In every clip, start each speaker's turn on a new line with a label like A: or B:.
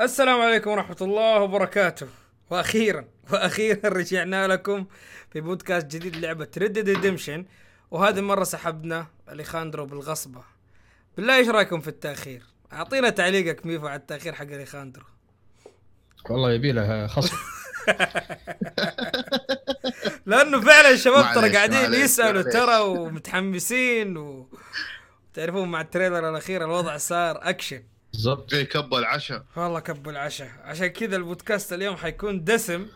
A: السلام عليكم ورحمة الله وبركاته. وأخيرا وأخيرا رجعنا لكم في بودكاست جديد لعبة Red Redemption وهذه المرة سحبنا أليخاندرو بالغصبة. بالله إيش رأيكم في التأخير؟ أعطينا تعليقك ميفو على التأخير حق أليخاندرو.
B: والله يبي له خصم.
A: لأنه فعلا الشباب ترى قاعدين
C: يسألوا.
A: ترى ومتحمسين و تعرفون مع ال trailer الأخير الوضع صار أكشن.
B: بالضبط.
C: في كب العشاء
A: والله كب العشاء عشان كذا البودكاست اليوم حيكون دسم.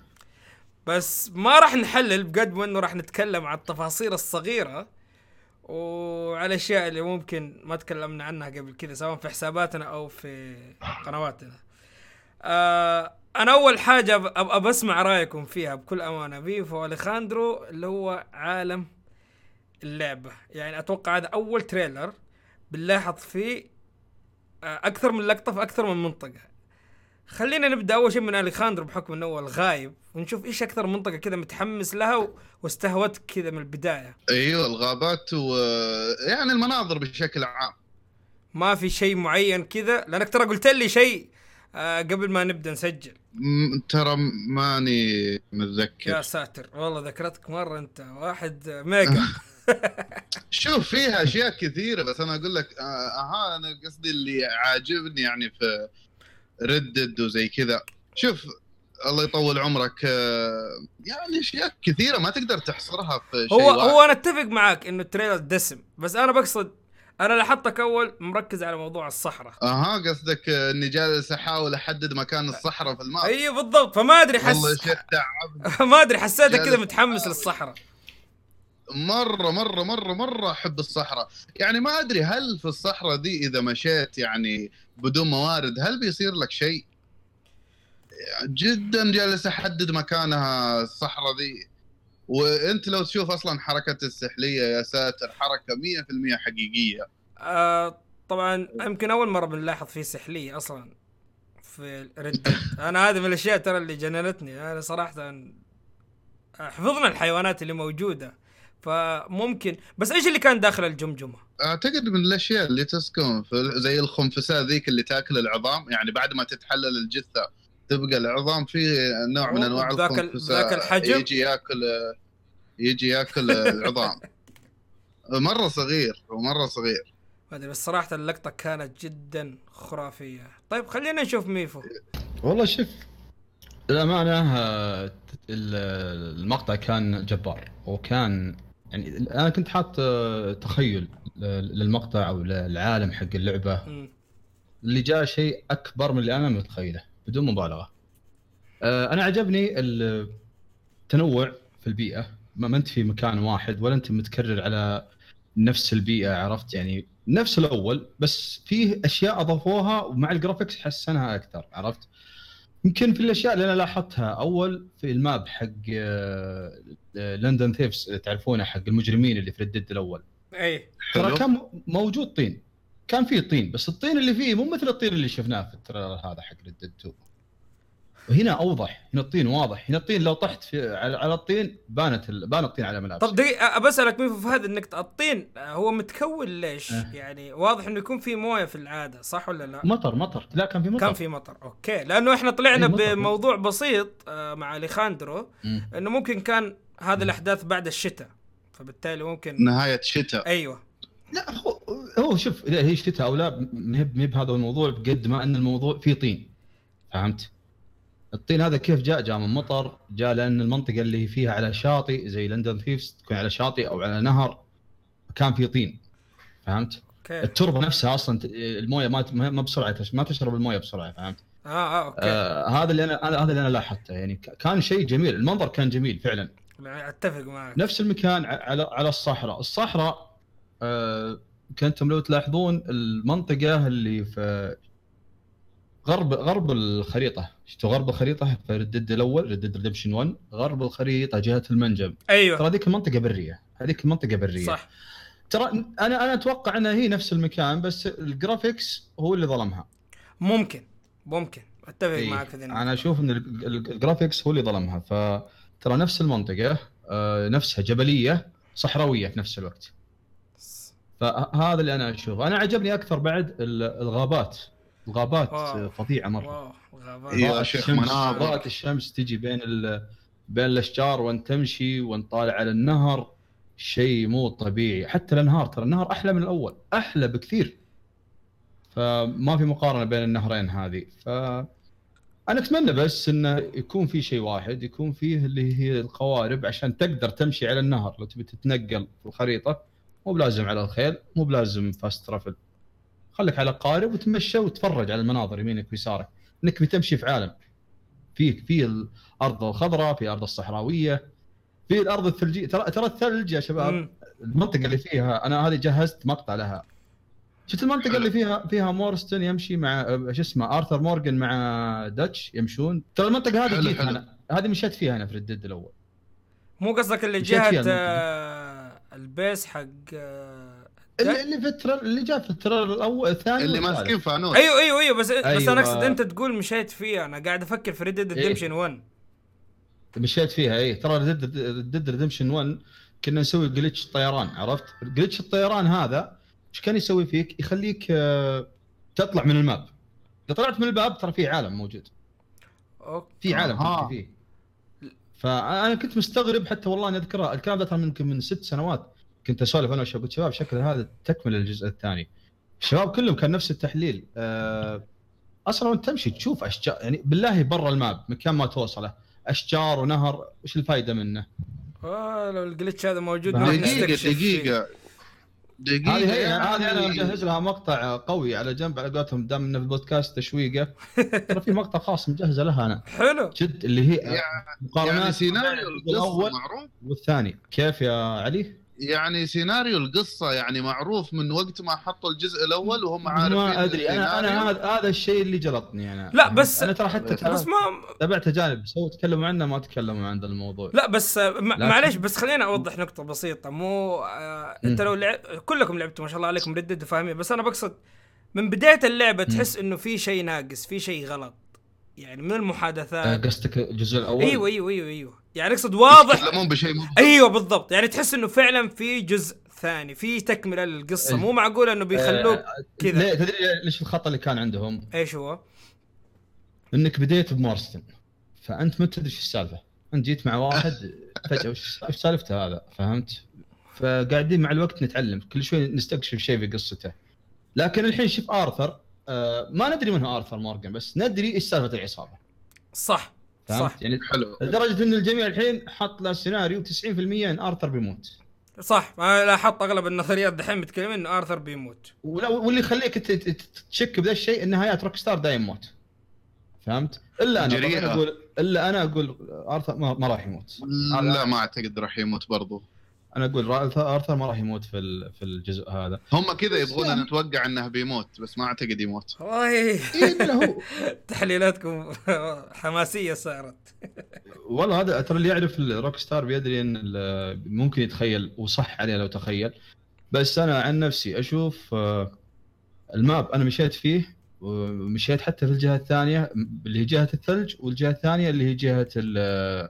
A: بس ما راح نحلل بقد ما إنه راح نتكلم عن التفاصيل الصغيرة وعلى الأشياء اللي ممكن ما تكلمنا عنها قبل كذا سواء في حساباتنا أو في قنواتنا. آه أنا أول حاجة أب- أبغى بسمع رأيكم فيها بكل أمانة. ميفو اليخاندرو اللي هو عالم اللعبة. يعني أتوقع هذا أول تريلر بنلاحظ فيه أكثر من لقطة في أكثر من منطقة. خلينا نبدأ أول شيء من اليخاندرو بحكم إنه هو الغايب ونشوف إيش أكثر منطقة كذا متحمس لها و- واستهوتك كذا من البداية.
C: أيوه الغابات و يعني المناظر بشكل عام.
A: ما في شيء معين كذا؟ لأنك ترى قلت لي شيء آه قبل ما نبدأ نسجل.
C: م- ترى ماني
A: يا
C: متذكر
A: ساتر والله ذكرتك مرة أنت واحد ميجا.
C: شوف فيها أشياء كثيرة بس أنا أقول لك آه، أها أنا قصدي اللي عاجبني يعني في Red Dead وزي كذا. شوف الله يطول عمرك آه، يعني أشياء كثيرة ما تقدر تحصرها في شيء
A: هو
C: واحد.
A: هو أنا أتفق معاك إنه ال trailer دسم بس أنا بقصد أنا لاحظتك أول مركز على موضوع الصحراء.
C: أها قصدك إني جالس أحاول أحدد مكان الصحراء في ال
A: map أيوه بالضبط فما أدري
C: والله
A: حس
C: شيخ تعب
A: ما أدري حسيتك كذا متحمس. للصحراء.
C: مرة مرة مرة مرة أحب الصحراء. يعني ما أدري هل في الصحراء دي إذا مشيت يعني بدون موارد هل بيصير لك شيء؟ جدا جالس أحدد مكانها الصحراء دي وأنت لو تشوف أصلا حركة السحلية يا ساتر حركة 100% حقيقية.
A: آه طبعا يمكن أول مرة بنلاحظ فيه سحلية أصلا في ريد أنا هذه من الأشياء ترى اللي جننتني. أنا صراحة حفظنا الحيوانات اللي موجودة. فممكن. بس إيش اللي كان داخل الجمجمة؟
C: أعتقد من الأشياء اللي تسكن في زي الخنفساء ذيك اللي تأكل العظام. يعني بعد ما تتحلل الجثة تبقى العظام في نوع من
A: أنواع
C: الخنفساء
A: بذاك الحجم؟
C: يجي ياكل يجي يأكل العظام. مرة صغير ومرة صغير.
A: أدري بس صراحة اللقطة كانت جدا خرافية. طيب خلينا نشوف ميفو.
B: والله شوف الامانه آه، ال- المقطع كان جبار وكان يعني أنا كنت حاط آه، تخيل ل- للمقطع أو للعالم حق اللعبة
A: مم.
B: اللي جاء شيء أكبر من اللي أنا متخيله بدون مبالغة. آه، أنا عجبني التنوع في البيئة ما ما أنت في مكان واحد ولا أنت متكرر على نفس البيئة عرفت يعني نفس الأول بس فيه أشياء أضافوها ومع الجرافيكس حسنها أكثر عرفت؟ يمكن في الأشياء اللي أنا لاحظتها. أول في ال map حق آه، آه، Landing Thieves تعرفونه حق المجرمين اللي في ال Dead
A: الأول.
B: إي.
C: ترى
B: كان م- موجود طين. كان فيه طين بس الطين اللي فيه مو مثل الطين اللي شفناه في ال trailer هذا حق Red 2 وهنا أوضح هنا الطين واضح هنا الطين لو طحت في على, على الطين بانت ال... بان الطين على ملابسك
A: طب دقيقة بسألك ميفو في هذه النقطة الطين هو متكون ليش؟
B: أه.
A: يعني واضح إنه يكون في موية في العادة صح ولا لا؟
B: مطر مطر لا كان في مطر
A: كان في مطر okay لأنه إحنا طلعنا. بموضوع بسيط مع
B: أليخاندرو.
A: إنه ممكن كان هذه الأحداث بعد الشتاء فبالتالي ممكن
C: نهاية شتاء
A: أيوه
B: لا هو هو شوف إذا هي شتاء أو لا ما هي بهذا الموضوع بقد ما إن الموضوع فيه طين فهمت؟ الطين هذا كيف جاء؟ جاء من مطر، جاء لأن المنطقة اللي فيها على شاطئ زي لندن ثيفز تكون على شاطئ أو على نهر كان في طين. فهمت؟
A: okay.
B: التربة نفسها أصلا الموية ما ما بسرعة ما تشرب الموية بسرعة فهمت؟
A: آه آه okay.
B: آه هذا اللي أنا هذا اللي أنا لاحظته يعني كان شيء جميل. المنظر كان جميل فعلا.
A: أتفق معك.
B: نفس المكان على على الصحراء. الصحراء آه كنتم لو تلاحظون المنطقة اللي في غرب غرب الخريطة. شفتوا غرب الخريطة؟ في Red Dead الأول Red Dead Redemption 1 غرب الخريطة جهة المنجم.
A: أيوه.
B: ترى هذيك المنطقة برية. هذيك المنطقة برية.
A: صح.
B: ترى أنا أنا أتوقع أنها هي نفس المكان بس ال graphics هو اللي ظلمها.
A: ممكن. ممكن. أتفق
B: إيه.
A: معك في. أنا
B: أشوف إن ال- ال- ال graphics هو اللي ظلمها. فترى نفس المنطقة آه، نفسها جبلية صحراوية في نفس الوقت. فهذا اللي أنا أشوفه. أنا عجبني أكثر بعد ال- الغابات. الغابات wow. فظيعة
A: مرة. غابات.
C: إيه. يا شيخ
B: الشمس.
C: مناظر.
B: ضاءة الشمس تجي بين ال... بين الأشجار وانت تمشي وانت طالع على النهر. شيء مو طبيعي. حتى الأنهار ترى النهر أحلى من الأول. أحلى بكثير. فما في مقارنة بين النهرين هذه. ف أنا أتمنى بس إنه يكون في شيء واحد يكون فيه اللي هي القوارب عشان تقدر تمشي على النهر. لو تبي تتنقل في الخريطة مو بلازم على الخيل مو بلازم فاست ترافل خليك على قارب وتمشى وتتفرج على المناظر يمينك ويسارك إنك بتمشي في عالم في في الأرض الخضراء في الأرض الصحراوية في الأرض الثلجية ترى ترى الثلج يا شباب. المنطقة اللي فيها أنا هذه جهزت مقطع لها شفت
C: المنطقة.
B: اللي فيها فيها مورستون يمشي مع شو اسمه آرثر مورجان مع داتش يمشون ترى المنطقة هذه جيت. أنا هذه مشيت فيها أنا في Red Dead الأول
A: مو قصدك اللي
B: جهة.
A: آه ال base حق آه
B: اللي, اللي في ال trailer اللي جاء في ال trailer الأول الثاني
C: اللي. ماسكين فانوس
A: أيوه أيوه أيوه بس بس
B: أيوة.
A: أنا أقصد أنت تقول مشيت فيها أنا قاعد أفكر في Red Dead
B: إيه.
A: Redemption 1
B: مشيت فيها اي ترى Red Dead Redemption 1 كنا نسوي glitch طيران عرفت؟ glitch الطيران هذا إيش كان يسوي فيك؟ يخليك آه، تطلع من ال map إذا طلعت من ال map ترى في عالم موجود
A: okay
B: في عالم. تمشي فيه فانا كنت مستغرب حتى والله اني أذكرها الكلام ده ترى يمكن من ست سنوات كنت أسولف أنا والشباب قلت شباب شكل هذا تكمل الجزء الثاني. الشباب كلهم كان نفس التحليل. أه أصلا وأنت تمشي تشوف أشجار يعني بالله برا ال map مكان ما توصله. أشجار ونهر وش الفائده منه؟
A: آه لو ال glitch هذا موجود
B: دقيقة،
C: دقيقه. دقيقة. دقيقة.
B: هذه هي
C: يعني-
B: هذه أنا مجهز لها مقطع قوي على جنب على قولتهم دام إنه في البودكاست تشويقة. ترى في مقطع خاص مجهزة لها أنا.
A: حلو.
B: جد اللي هي
C: يعني
B: مقارنات
C: يعني سيناريو
B: الأول
C: معروف.
B: والثاني. كيف يا علي؟
C: يعني سيناريو القصة يعني معروف من وقت ما حطوا الجزء الأول وهم عارفين
B: ما أدري. أنا
C: أنا.
B: هذا هذا الشيء اللي جلطني أنا.
A: لا، بس-
B: أنا ترى حتى
A: بس ما
B: تابعت أجانب. سووا تكلموا عنه ما تكلموا عن ذا الموضوع.
A: لا بس معليش بس خليني أوضح نقطة بسيطة. مو آه
B: أنت.
A: لو لعب كلكم لعبتوا ما شاء الله عليكم ردد وفاهمين بس أنا بقصد من بداية اللعبة تحس إنه في شيء ناقص في شيء غلط. يعني من
B: آه،
A: المحادثات
B: قصدك الجزء الأول؟
A: أيوه أيوه أيوه أيوه. يعني أقصد واضح.
C: يتكلمون بشيء مو
A: أيوه بالضبط. يعني تحس إنه فعلا في جزء ثاني في تكملة للقصة.
B: أي.
A: مو معقول إنه بيخلوك
B: آه،
A: كذا.
B: ليه- تدري ليش الخطأ اللي كان عندهم؟
A: إيش هو؟
B: إنك بديت بمارستن فأنت ما تدري إيش السالفة. أنت جيت مع واحد فجأة وش وش سالفته هذا؟ فهمت؟ فقاعدين مع الوقت نتعلم كل شوي نستكشف شيء في قصته. لكن الحين شوف آرثر آه ما ندري من هو آرثر مورجان بس ندري إيش سالفة العصابة.
A: صح
B: فهمت؟
A: صح.
B: يعني
C: حلو.
B: لدرجة إن الجميع الحين حط له سيناريو 90% إن آرثر بيموت.
A: صح. أنا لاحظت أغلب النظريات دحين متكلمين انه آرثر بيموت.
B: ولا واللي يخليك تشك بذا الشيء نهايات روك ستار دايم موت. فهمت؟ إلا
C: أنا.
B: أقول إلا أنا أقول آرثر ما, ما راح يموت.
C: لا ما أعتقد راح يموت برضو.
B: أنا أقول أرثر ما راح يموت في ال- في الجزء هذا.
C: هم كذا يبغون
B: يعني-
C: نتوقع إنه بيموت بس ما أعتقد يموت.
A: والله.
B: إيه إلا هو.
A: تحليلاتكم حماسية صارت.
B: والله هذا ترى اللي يعرف ال Rockstar بيدري إن ال- ممكن يتخيل وصح عليه لو تخيل. بس أنا عن نفسي أشوف آه، ال map أنا مشيت فيه ومشيت حتى في الجهة الثانية اللي هي جهة الثلج والجهة الثانية اللي هي جهة ال-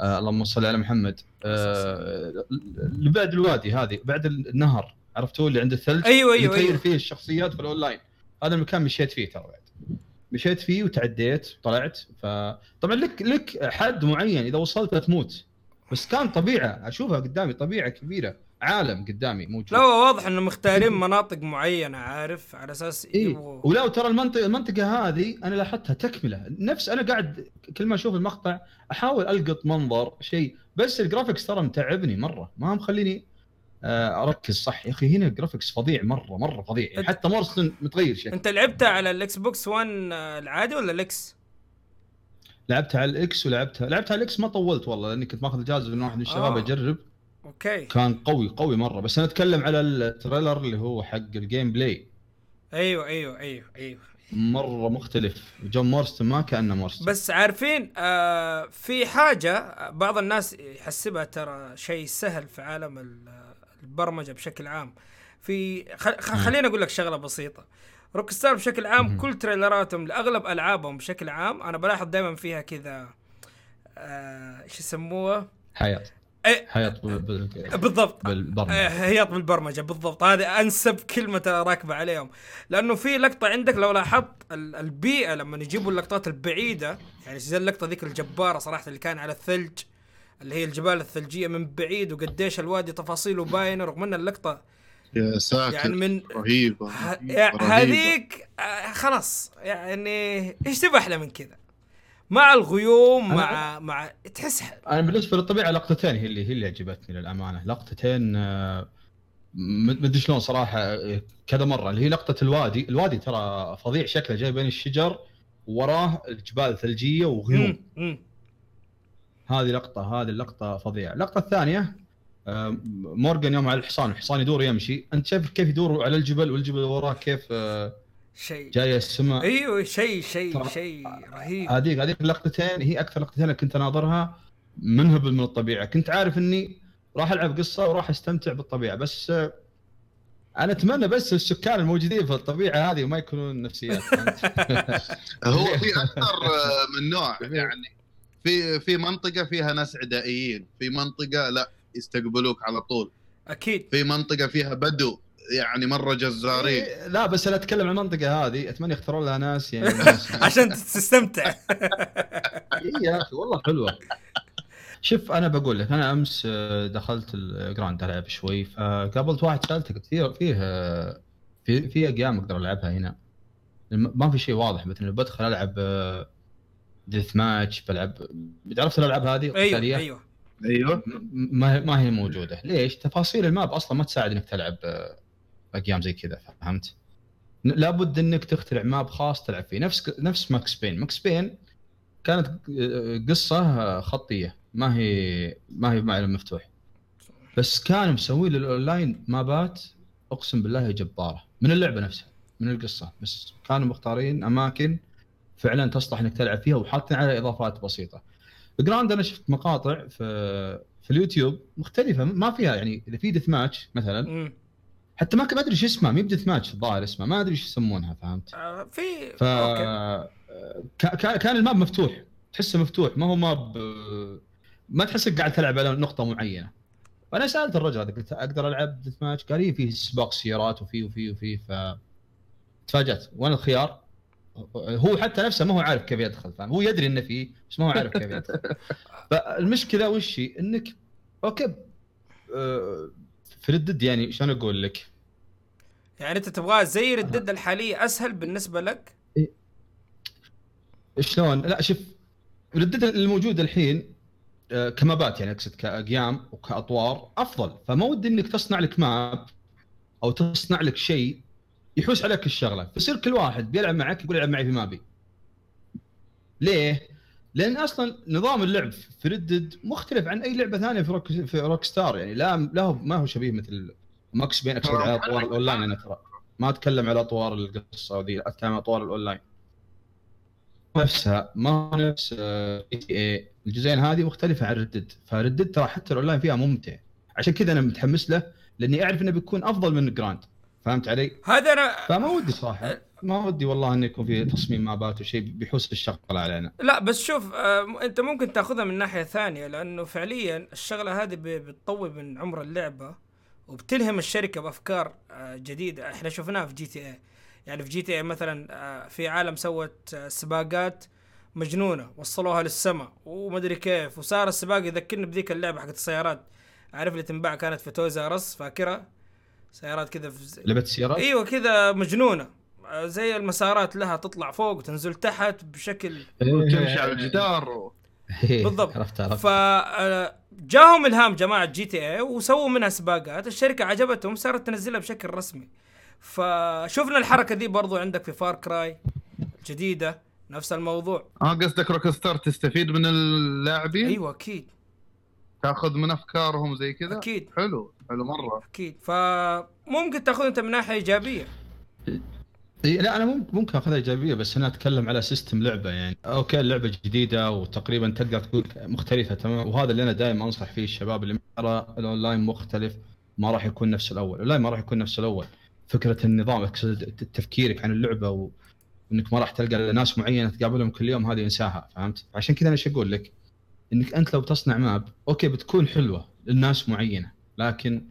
B: آه اللهم صل على محمد. آه اللي بعد الوادي هذه بعد النهر عرفتوا؟ اللي عند الثلج
A: أيوه
B: اللي
A: أيوه
B: تغير
A: أيوه.
B: فيه الشخصيات في الأونلاين. هذا المكان مشيت فيه ترى بعد. مشيت فيه وتعديت طلعت. فطبعا لك لك حد معين إذا وصلت تموت. بس كان طبيعة أشوفها قدامي طبيعة كبيرة. عالم قدامي موجود.
A: لا واضح إنه مختارين مناطق معينة عارف؟ على أساس
B: اي
A: يبغوا
B: ولا ترى المنطقة المنطقة هذه أنا لاحظتها تكملة. نفس أنا قاعد كل ما أشوف المقطع أحاول ألقط منظر شيء. بس ال graphics ترى متعبني مرة. ما مخليني آه، أركز. صح يا أخي هنا ال graphics فظيع مرة مرة فظيع. حتى مورستون متغير شكل
A: أنت لعبتها على ال Xbox 1 آه، العادي ولا ال X؟
B: لعبتها على ال X ولعبتها. لعبتها على ال X ما طولت والله لأني كنت ماخذ اجازه من واحد من الشباب
A: آه.
B: اجرب
A: okay.
B: كان قوي قوي مرة. بس أنا أتكلم على ال trailer اللي هو حق ال gameplay
A: أيوه أيوه أيوه أيوه.
B: مرة مختلف. جون مورستون ما كأنه مورستون.
A: بس عارفين آه في حاجة بعض الناس يحسبها ترى شيء سهل في عالم ال- البرمجة بشكل عام. في خليني أقول لك شغلة بسيطة. روك ستار بشكل عام
B: مم.
A: كل تريلراتهم لأغلب ألعابهم بشكل عام أنا بلاحظ دائما فيها كذا آه، إيش يسموها
B: حياة.
A: إيه.
B: بال-
A: بالضبط.
B: بالبرمجة.
A: آه، هياط بالبرمجة بالضبط. هذه أنسب كلمة راكبة عليهم. لأنه في لقطة عندك لو لاحظت ال- البيئة لما يجيبوا اللقطات البعيدة يعني زي اللقطة ذيك الجبارة صراحة اللي كان على الثلج اللي هي الجبال الثلجية من بعيد وقديش الوادي تفاصيله باينه رغم إن اللقطة
C: يا ساتر
A: يعني من
C: رهيبة.
A: هذيك آه، خلاص يعني إيش تبغى أحلى من كذا؟ مع الغيوم مع مع تحس
B: أنا بالنسبة للطبيعة لقطتين هي اللي هي اللي عجبتني للأمانة. لقطتين آه، م- مدري شلون صراحة آه، كذا مرة. اللي هي لقطة الوادي. الوادي ترى فظيع شكله جاي بين الشجر وراه الجبال ثلجيه وغيوم. هذه لقطة هذه اللقطة فظيعة. اللقطة الثانية آه، مورجان يوم على الحصان الحصان يدور يمشي أنت شايف كيف يدور على الجبل والجبل وراه كيف
A: شيء.
B: جاية السماء.
A: أيوه شيء شيء شيء رهيب.
B: هذيك هذيك اللقطتين هي أكثر لقطتين كنت أناظرها منهبل من الطبيعة. كنت عارف إني راح ألعب قصة وراح أستمتع بالطبيعة بس آه، أنا أتمنى بس السكان الموجودين في الطبيعة هذه ما يكونون نفسيات؟
C: هو في أكثر آه، من نوع يعني. في في منطقة فيها ناس عدائيين في منطقة لا يستقبلوك على طول.
A: أكيد.
C: في منطقة فيها بدو. يعني مرة جزارين.
B: إيه، لا بس أنا أتكلم عن المنطقة هذه. أتمنى يختارون لها ناس يعني ناس-
A: عشان تستمتع.
B: إيه يا أخي والله حلوة. شوف أنا بقول لك أنا أمس آه، دخلت الجراند العب شوي فقابلت واحد سالته قلت فيه فيه آه، في في اقيام أقدر ألعبها هنا. ما في شيء واضح مثلا بدخل ألعب death match بلعب عرفت الألعاب هذه؟
A: أيوه؟
C: أيوه.
B: أيوه. ما ما هي موجودة. ليش؟ تفاصيل ال map أصلا ما تساعد إنك تلعب اقيام زي كذا فهمت؟ لابد إنك تخترع map خاص تلعب فيه. نفس نفس Max Payne. Max Payne كانت آه، قصة آه، خطية. ما هي ما هي عالم مفتوح. بس كانوا مسوي للاونلاين مابات أقسم بالله جبارة. من اللعبة نفسها من القصة. بس كانوا مختارين أماكن فعلا تصلح إنك تلعب فيها وحاطين عليها إضافات بسيطة. جراند أنا شفت مقاطع في في اليوتيوب مختلفة ما فيها يعني إذا في death match مثلا. حتى ما ما أدري شو اسمها مي ب death match الظاهر اسمها ما أدري إيش يسمونها فهمت؟
A: آه، في
B: ف كا- كان ال map مفتوح تحسه مفتوح ما هو ماب ما تحسك قاعد تلعب على نقطة معينة. فأنا سألت الرجل هذا قلت أقدر ألعب deathmatch قال لي فيه سباق سيارات وفي وفي وفي ف تفاجأت. وأنا الخيار هو حتى نفسه ما هو عارف كيف يدخل فاهم؟ هو يدري إنه فيه بس ما هو عارف كيف يدخل. فالمشكلة وش هي؟ إنك okay آه، في Red Dead يعني شلون أقول لك؟
A: يعني أنت تبغاه زي Red Dead الحالية أسهل بالنسبة لك؟
B: شلون؟ لا شوف Red Dead الموجود الحين آه، ك maps يعني أقصد كأقيام وكأطوار أفضل. فما ودي إنك تصنع لك map أو تصنع لك شيء يحوس عليك الشغلة. فيصير كل واحد بيلعب معك يقول ألعب معي في map ي. ليه؟ لأن أصلا نظام اللعب في Red Dead مختلف عن أي لعبة ثانية في روك في Rockstar يعني لا لا هو ما هو شبيه مثل Max Payne أقصد على اطوار الأونلاين أنا ترى. ما أتكلم على اطوار القصة وذي أتكلم على اطوار الأونلاين. نفسها ما نفس GTA الجزئين هذه مختلفة عن Red Dead ف Red Dead ترى حتى الأونلاين فيها ممتع. عشان كذا أنا متحمس له لأني أعرف إنه بيكون أفضل من Grand فهمت علي؟
A: هذا أنا
B: فما ودي صراحة. ما ودي والله انه يكون في تصميم maps وشيء بيحوس الشغله علينا.
A: لا بس شوف آه، أنت ممكن تأخذها من ناحية ثانية لأنه فعليا الشغلة هذه بتطول من عمر اللعبة وبتلهم الشركة بأفكار آه، جديدة. إحنا شفناها في GTA يعني في GTA مثلا آه، في عالم سوت آه، سباقات مجنونة وصلوها للسماء ومدري كيف. وصار السباق يذكرني بذيك اللعبة حقت السيارات. عارف اللي تنباع كانت في Toys R Us فاكرها؟ سيارات كذا في
B: لعبة السيارات
A: إيوه كذا مجنونة. زي المسارات لها تطلع فوق وتنزل تحت بشكل
C: وتمشي على الجدار و...
A: بالضبط.
B: عرفت عرفت.
A: فجاهم إلهام جماعة GTA وسووا منها سباقات. الشركة عجبتهم صارت تنزلها بشكل رسمي. فشفنا الحركة دي برضو عندك في Far Cry جديده نفس الموضوع.
C: آه قصدك Rockstar تستفيد من اللاعبين؟
A: أيوه أكيد.
C: تاخذ من أفكارهم زي كذا؟
A: أكيد.
C: حلو حلو مرة.
A: أكيد. فممكن تاخذ أنت من ناحية إيجابية.
B: إيه، لا أنا ممكن أخذها إيجابية بس أنا أتكلم على system لعبة يعني. okay اللعبة جديدة وتقريبا تقدر تقول مختلفة تمام وهذا اللي أنا دائما أنصح فيه الشباب اللي ترى الأونلاين مختلف ما راح يكون نفس الأول. الاونلاين ما راح يكون نفس الأول. فكرة النظام أقصد تفكيرك عن اللعبة. وإنك ما راح تلقى ناس معينة تقابلهم كل يوم هذه إنساها فهمت؟ عشان كذا أنا إيش أقول لك إنك أنت لو تصنع map okay بتكون حلوة للناس معينة لكن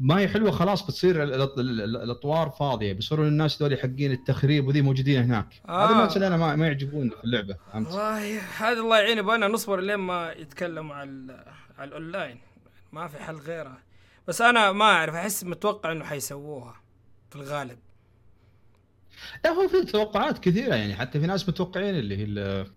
B: ما هي حلوة خلاص بتصير ال- ال- ال- الأطوار فاضية بيصيرون الناس ذول حقين التخريب وذي موجودين هناك.
A: آه.
B: هذا الناس اللي أنا ما, ما يعجبوني في اللعبة؟
A: والله هذا الله يعين يبغانا نصبر لين ما يتكلموا على على الأونلاين. ما في حل غيره. بس أنا ما أعرف أحس متوقع إنه حيسووها في الغالب.
B: لا هو في توقعات كثيرة يعني حتى في ناس متوقعين اللي هي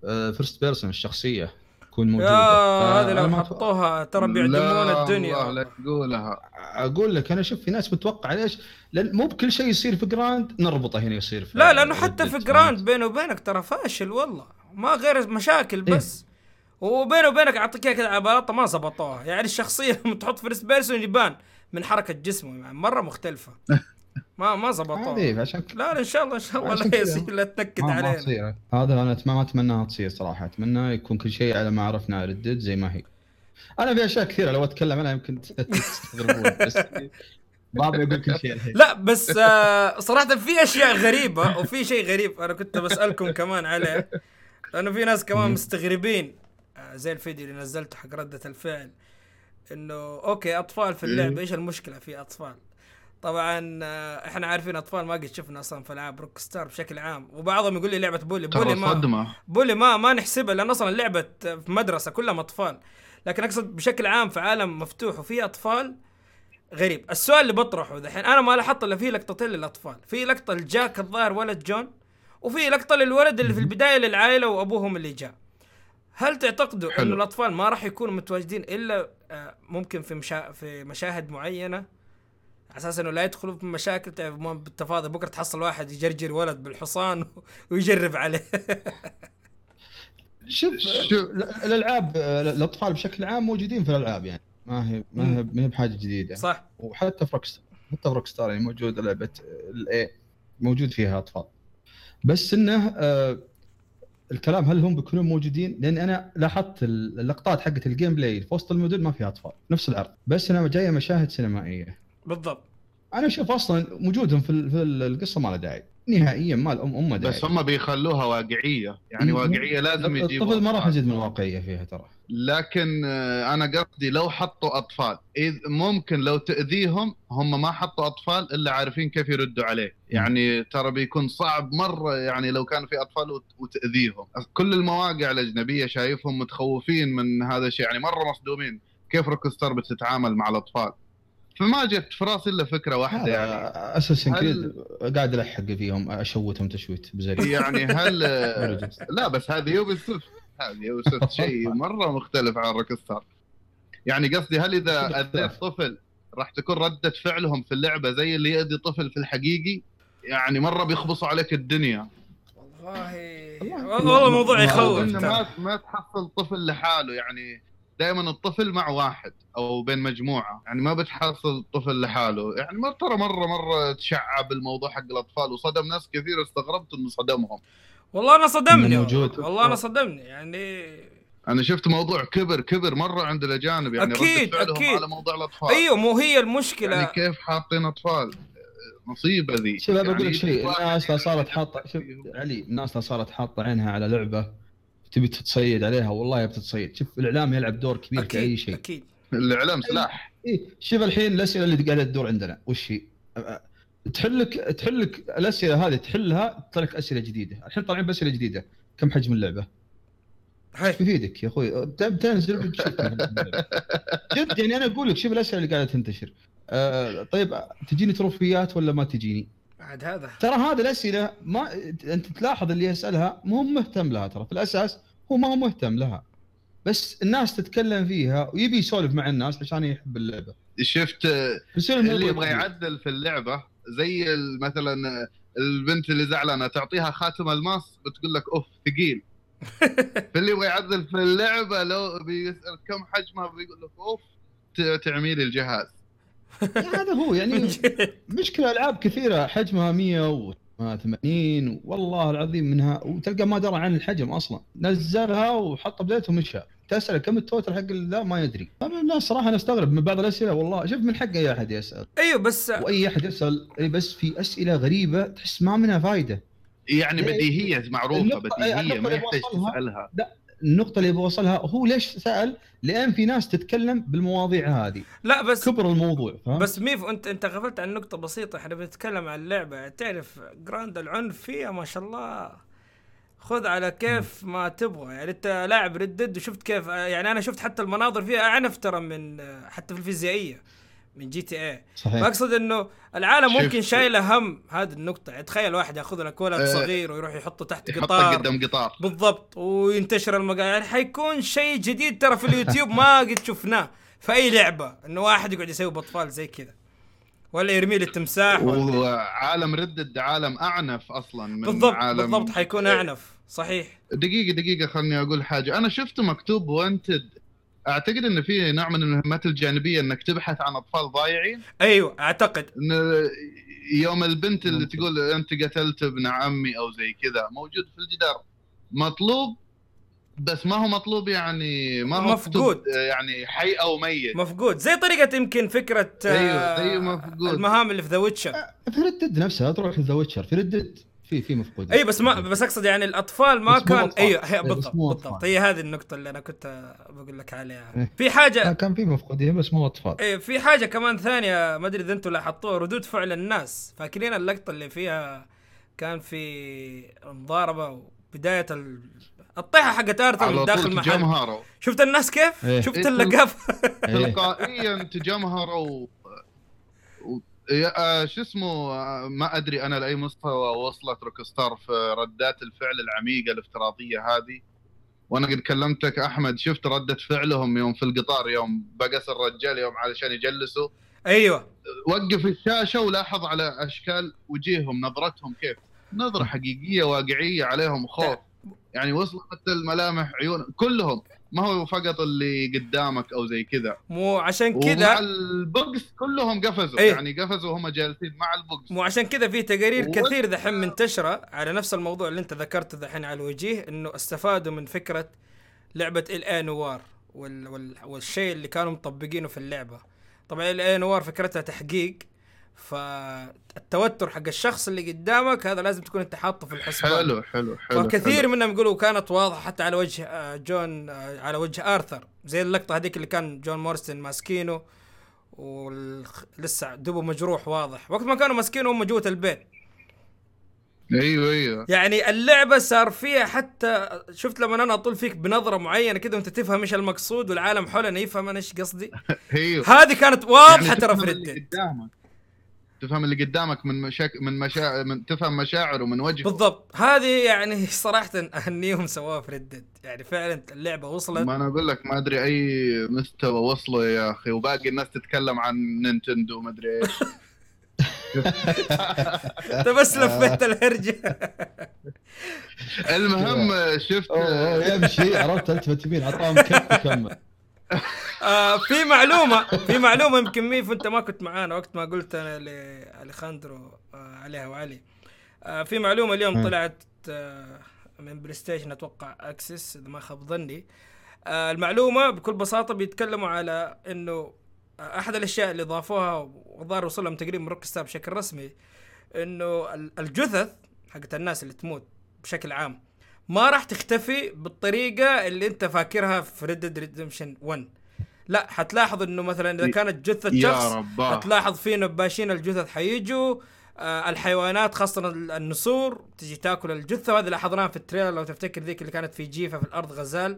B: ال first person الشخصية. تكون موجودة.
A: يا هذه لو حطوها ترى بيعدمون الدنيا.
C: لا تقولها
B: أقول لك أنا شوف في ناس متوقع ليش؟ لأن مو بكل شيء يصير في Grand نربطه هنا يصير في
A: لا لأنه حتى في
B: Grand؟
A: بينه وبينك ترى فاشل والله. ما غير مشاكل
B: إيه.
A: بس. وبينه وبينك أعطيك كذا على بلاطه ما زبطوها. يعني الشخصية لما تحط first person يبان من حركة جسمه. يعني مرة مختلفة. ما ما زبطوها.
B: هذه عشان
A: لا إن شاء الله إن شاء الله لا. يصير لا تنكد علينا.
B: تصير. هذا أنا ما اتمناها تصير صراحة. أتمنى يكون كل شيء على ما عرفنا Red Dead زي ما هي. أنا في أشياء كثيرة لو أتكلم عنها يمكن تستغربون بس ما أبي أقول كل شيء الحين.
A: لا بس آه صراحة في أشياء غريبة وفي شيء غريب أنا كنت بسألكم كمان عليه. لأنه في ناس كمان. مستغربين آه زي الفيديو اللي نزلته حق ردة الفعل. إنه okay أطفال في
C: اللعبة.
A: إيش المشكلة في أطفال؟ طبعا آه، إحنا عارفين أطفال ما قد شفنا أصلا في ألعاب Rockstar بشكل عام وبعضهم يقول لي لعبة Bully.
C: Bully
A: ما Bully ما ما نحسبها لأن أصلا لعبه في مدرسة كلهم أطفال. لكن أقصد بشكل عام في عالم مفتوح وفي أطفال غريب. السؤال اللي بطرحه دحين أنا ما لاحظت إلا في لقطتين للاطفال في لقطة لجاك الظاهر ولد جون وفي لقطة للولد اللي في البداية للعائلة وأبوهم اللي جاء. هل تعتقدوا. إنه الأطفال ما راح يكونوا متواجدين إلا آه، ممكن في مشا... في مشاهد معينة؟ على أساس إنه لا يدخلوا في مشاكل تعرف بالتفاضل بكرة تحصل واحد يجرجر ولد بالحصان ويجرب عليه.
B: شوف
C: شوف.
B: الألعاب الأطفال بشكل عام موجودين في الألعاب يعني. ما هي ما هي ما هي بحاجة جديدة.
A: صح.
B: وحتى في روكستار حتى في Rockstar يعني موجود لعبة الاي موجود فيها أطفال. بس إنه آه، الكلام هل هم بيكونون موجودين؟ لأن أنا لاحظت اللقطات حقت ال gameplay في وسط المدن ما فيها أطفال نفس العرض. بس انها جاية مشاهد سينمائية.
A: بالضبط.
B: أنا أشوف أصلا وجودهم في في ال- القصة ما له داعي. نهائيا ما لهم أمه داعي.
C: بس هم بيخلوها واقعية. يعني
B: مم.
C: واقعية لازم يجيبوا
B: الطفل ما راح. يزيد من الواقعيه فيها ترى.
C: لكن آه، أنا قصدي لو حطوا أطفال إذ ممكن لو تأذيهم هم ما حطوا أطفال إلا عارفين كيف يردوا عليه. يعني ترى بيكون صعب مرة يعني لو كان في أطفال وت- وتأذيهم. كل المواقع الأجنبية شايفهم متخوفين من هذا الشيء. يعني مرة مصدومين. كيف Rockstar بتتعامل مع الأطفال؟ فما جت في راسي إلا فكرة واحدة يعني.
B: Assassin's
C: هل-
B: Creed قاعد ألحق فيهم أشوتهم تشويت بزري
C: يعني هل. لا بس هذه Ubisoft هذه Ubisoft شيء مرة مختلف عن Rockstar. يعني قصدي هل إذا
B: أذيت؟
C: طفل راح تكون ردة فعلهم في اللعبة زي اللي يأذي طفل في الحقيقي؟ يعني مرة بيخبصوا عليك الدنيا.
A: والله.
B: والله-
A: والله موضوع
B: ما-
A: يخوف.
C: ما ما تحصل طفل لحاله يعني. دائما الطفل مع واحد أو بين مجموعة. يعني ما بتحصل طفل لحاله. يعني مر ترى مرة مرة تشعب الموضوع حق الأطفال. وصدم ناس كثير استغربت إنه صدمهم.
A: والله أنا صدمني.
B: موجود.
A: والله أنا صدمني. يعني
C: أنا شفت موضوع كبر كبر مرة عند الأجانب. يعني فعلهم
A: أكيد.
C: على موضوع الأطفال.
A: أيوه مو هي المشكلة.
C: يعني كيف حاطين أطفال؟ مصيبه ذي.
B: شوف أنا بقول لك
C: يعني
B: شيء. الناس لو صارت حاطة. شوف. علي الناس لو صارت حاطة عينها على لعبة. تبي تتصيد عليها والله بتتصيد شوف الإعلام يلعب دور كبير في أي
A: أكيد
B: شيء
A: أكيد
C: الإعلام سلاح
B: إيه شوف الحين الأسئلة اللي قاعدة تدور عندنا وش هي؟ تحلك تحلك الأسئلة هذه تحلها تطلع لك أسئلة جديدة، الحين طالعين بأسئلة جديدة، كم حجم
A: اللعبة؟
B: إيش بيفيدك يا أخوي؟ بتنزل اللعبة. شفت يعني أنا أقول لك شوف الأسئلة اللي قاعدة تنتشر. آه طيب تجيني تروفيات ولا ما تجيني؟
A: بعد هذا
B: ترى هذه الأسئلة ما أنت تلاحظ اللي يسألها مو مهتم لها ترى في الأساس هو ما هو مهتم لها. بس الناس تتكلم فيها ويبي يسولف مع الناس عشان يحب اللعبة.
C: شفت اللي يبغى. يعدل في اللعبة زي مثلا البنت اللي زعلانة تعطيها خاتم الماس بتقول لك أوف ثقيل فاللي يبغى يعدل في اللعبة لو بيسأل كم حجمها بيقول لك أوف تعميل الجهاز
B: هذا هو يعني مشكلة ألعاب كثيرة حجمها 180 والله العظيم منها وتلقى ما درى عن الحجم أصلا. نزلها وحط بدايته ومشى. تسأل كم ال total حق ذا ما يدري. أنا الناس صراحة أنا أستغرب من بعض الأسئلة والله. شوف من حق اي أحد يسأل.
A: أيوه بس
B: وأي أحد يسأل إي بس في أسئلة غريبة تحس ما منها فائده
C: يعني؟ بديهية
B: معروفة أي- بديهية
C: ما يحتاج تسألها.
B: النقطة اللي بوصلها هو ليش سأل؟ لأن في ناس تتكلم بالمواضيع هذه.
A: لا بس
B: كبر الموضوع فاهم
A: بس ميف أنت انت غفلت عن نقطة بسيطة. إحنا بنتكلم عن اللعبة. تعرف جراند العنف فيها ما شاء الله خذ على كيف ما تبغى. يعني أنت لاعب Red Dead وشفت كيف يعني أنا شفت حتى المناظر فيها أعنف ترى من حتى في الفيزيائية. من GTA
B: صحيح.
A: فاقصد إنه العالم ممكن شايلة هم هذه النقطة. يعني تخيل واحد ياخذ لك ولد
C: أه،
A: صغير ويروح يحطه تحت
C: يحطك
A: قطار.
C: قدام قطار.
A: بالضبط. وينتشر المقال يعني حيكون شيء جديد ترى في اليوتيوب ما قد شفناه في أي لعبة. إنه واحد يقعد يسوي باطفال زي كذا. ولا يرمي لي التمساح
C: وعالم ردد عالم أعنف أصلا من
A: بالضبط
C: عالم
A: بالضبط حيكون أعنف. صحيح.
C: دقيقة دقيقة خلني أقول حاجة. أنا شفت مكتوب وانتد أعتقد إن في نوع من المهمات الجانبية إنك تبحث عن أطفال ضايعين
A: أيوه
C: أعتقد يوم البنت اللي
B: ممكن.
C: تقول أنت قتلت ابن عمي أو زي كذا موجود في الجدار مطلوب بس ما هو مطلوب يعني ما هو
A: مفقود.
C: يعني حي أو ميت
A: مفقود زي طريقة يمكن فكرة آه،
C: أيوه، زي مفقود.
A: المهام اللي في ذا ويتشر
B: في ردد نفسها تروح The Witcher في Red Dead في في مفقود
A: اي بس ما بس أقصد يعني الأطفال ما كان.
B: أيوه
A: بالضبط بالضبط. هي هذه النقطة اللي أنا كنت بقول لك عليها
B: إيه.
A: في حاجة
B: لا كان في مفقودين بس مو أطفال
A: إيه في حاجة كمان ثانية ما أدري إذا أنتم لاحظتوها ردود فعل الناس فاكرين اللقطة اللي فيها كان في مضاربة وبداية ال... الطيحة حقت آرثر من داخل المحل
C: تجمهروا
A: شفت الناس كيف؟
B: إيه.
A: شفت
C: إيه.
A: اللقاف
B: إيه.
C: تلقائيا تجمهروا و... آه، شو اسمه آه، ما أدري أنا لأي مستوى وصلت روكستار في ردات الفعل العميقة الافتراضية هذه. وأنا قد كلمتك أحمد شفت ردة فعلهم يوم في القطار يوم بقس الرجال يوم علشان يجلسوا.
A: أيوه.
C: وقف الشاشة ولاحظ على أشكال وجيههم نظرتهم كيف؟ نظرة حقيقية واقعية عليهم خوف. يعني وصلوا حتى الملامح عيون كلهم. ما هو فقط اللي قدامك أو زي كذا.
A: مو عشان
C: ومع
A: كذا
C: ال box كلهم قفزوا.
A: إيه.
C: يعني قفزوا وهم جالسين مع ال box.
A: مو عشان كذا في تقارير
C: و-
A: كثير دحين منتشرة على نفس الموضوع اللي أنت ذكرته دحين على الوجيه إنه استفادوا من فكرة لعبة L.A. Noire وال... وال... والشيء اللي كانوا مطبقينه في اللعبة. طبعا L.A. Noire فكرتها تحقيق فالتوتر حق الشخص اللي قدامك هذا لازم تكون انت حاطه في الحسبان.
C: حلو حلو حلو
A: وكثير
C: حلو.
A: منهم يقولوا كانت واضحة حتى على وجه آه، جون آه، على وجه آرثر. زي اللقطة هذيك اللي كان جون مورستن ماسكينه ولسه دبه مجروح واضح. وقت ما كانوا ماسكينه هم جوة البيت.
C: أيوه أيوه.
A: يعني اللعبة صار فيها حتى شفت لما أنا أطول فيك بنظرة معينة كذا وأنت تفهم إيش المقصود والعالم حولنا يفهم أنا إيش قصدي؟
C: أيوه.
A: هذه كانت واضحة
C: يعني
A: ترى في
C: تفهم اللي قدامك من مشاك من مشاعر من تفهم مشاعره من وجهه
A: بالضبط. هذه يعني صراحة أهنيهم سووها في ردد يعني فعلا اللعبة وصلت.
C: ما أنا أقول لك ما أدري أي مستوى وصلوا يا أخي. وباقي الناس تتكلم عن نينتندو ما أدري إيش.
A: أنت بس لفيت الهرجة.
C: المهم شفت
B: يمشي. عرفت التفت يمين عطاهم كف وكمل.
A: آه في معلومة في معلومة يمكن ميف انت ما كنت معانا وقت ما قلت أنا لاليخاندرو آه عليها وعلي آه في معلومة اليوم. طلعت آه من PlayStation أتوقع Access إذا ما خاب ظني آه المعلومة بكل بساطة بيتكلموا على إنه آه، أحد الأشياء اللي ضافوها والظاهر وصل لهم تقريبا من روك بشكل رسمي إنه ال- الجثث حقت الناس اللي تموت بشكل عام ما راح تختفي بالطريقة اللي انت فاكرها في Red Redemption 1 لا حتلاحظ إنه مثلا إذا كانت جثة
C: يا
A: شخص حتلاحظ في نباشين الجثث حيجوا آه الحيوانات خاصة ال- النسور تجي تاكل الجثة. وهذه لاحظناها في ال trailer لو تفتكر ذيك اللي كانت في جيفة في الأرض غزال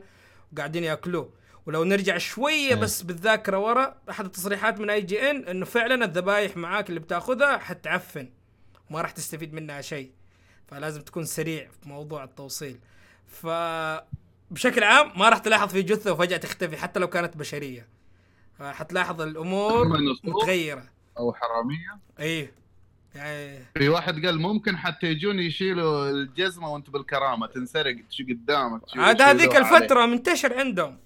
A: وقاعدين يأكلوه. ولو نرجع شوية. بس بالذاكرة ورا أحد التصريحات من IGN إنه فعلا الذبايح معاك اللي بتأخذها حتعفن. ما راح تستفيد منها شيء. فلازم تكون سريع في موضوع التوصيل. ف بشكل عام ما راح تلاحظ في جثة وفجأة تختفي حتى لو كانت بشرية. فحتلاحظ
C: الصوت
A: متغيرة.
C: أو حرامية؟
A: إيه. يعني
C: في واحد قال ممكن حتى يجون يشيلوا الجزمة وأنت بالكرامة تنسرق شو قدامك
A: عاد هذيك
C: يدور عليك.
A: الفترة منتشر عندهم.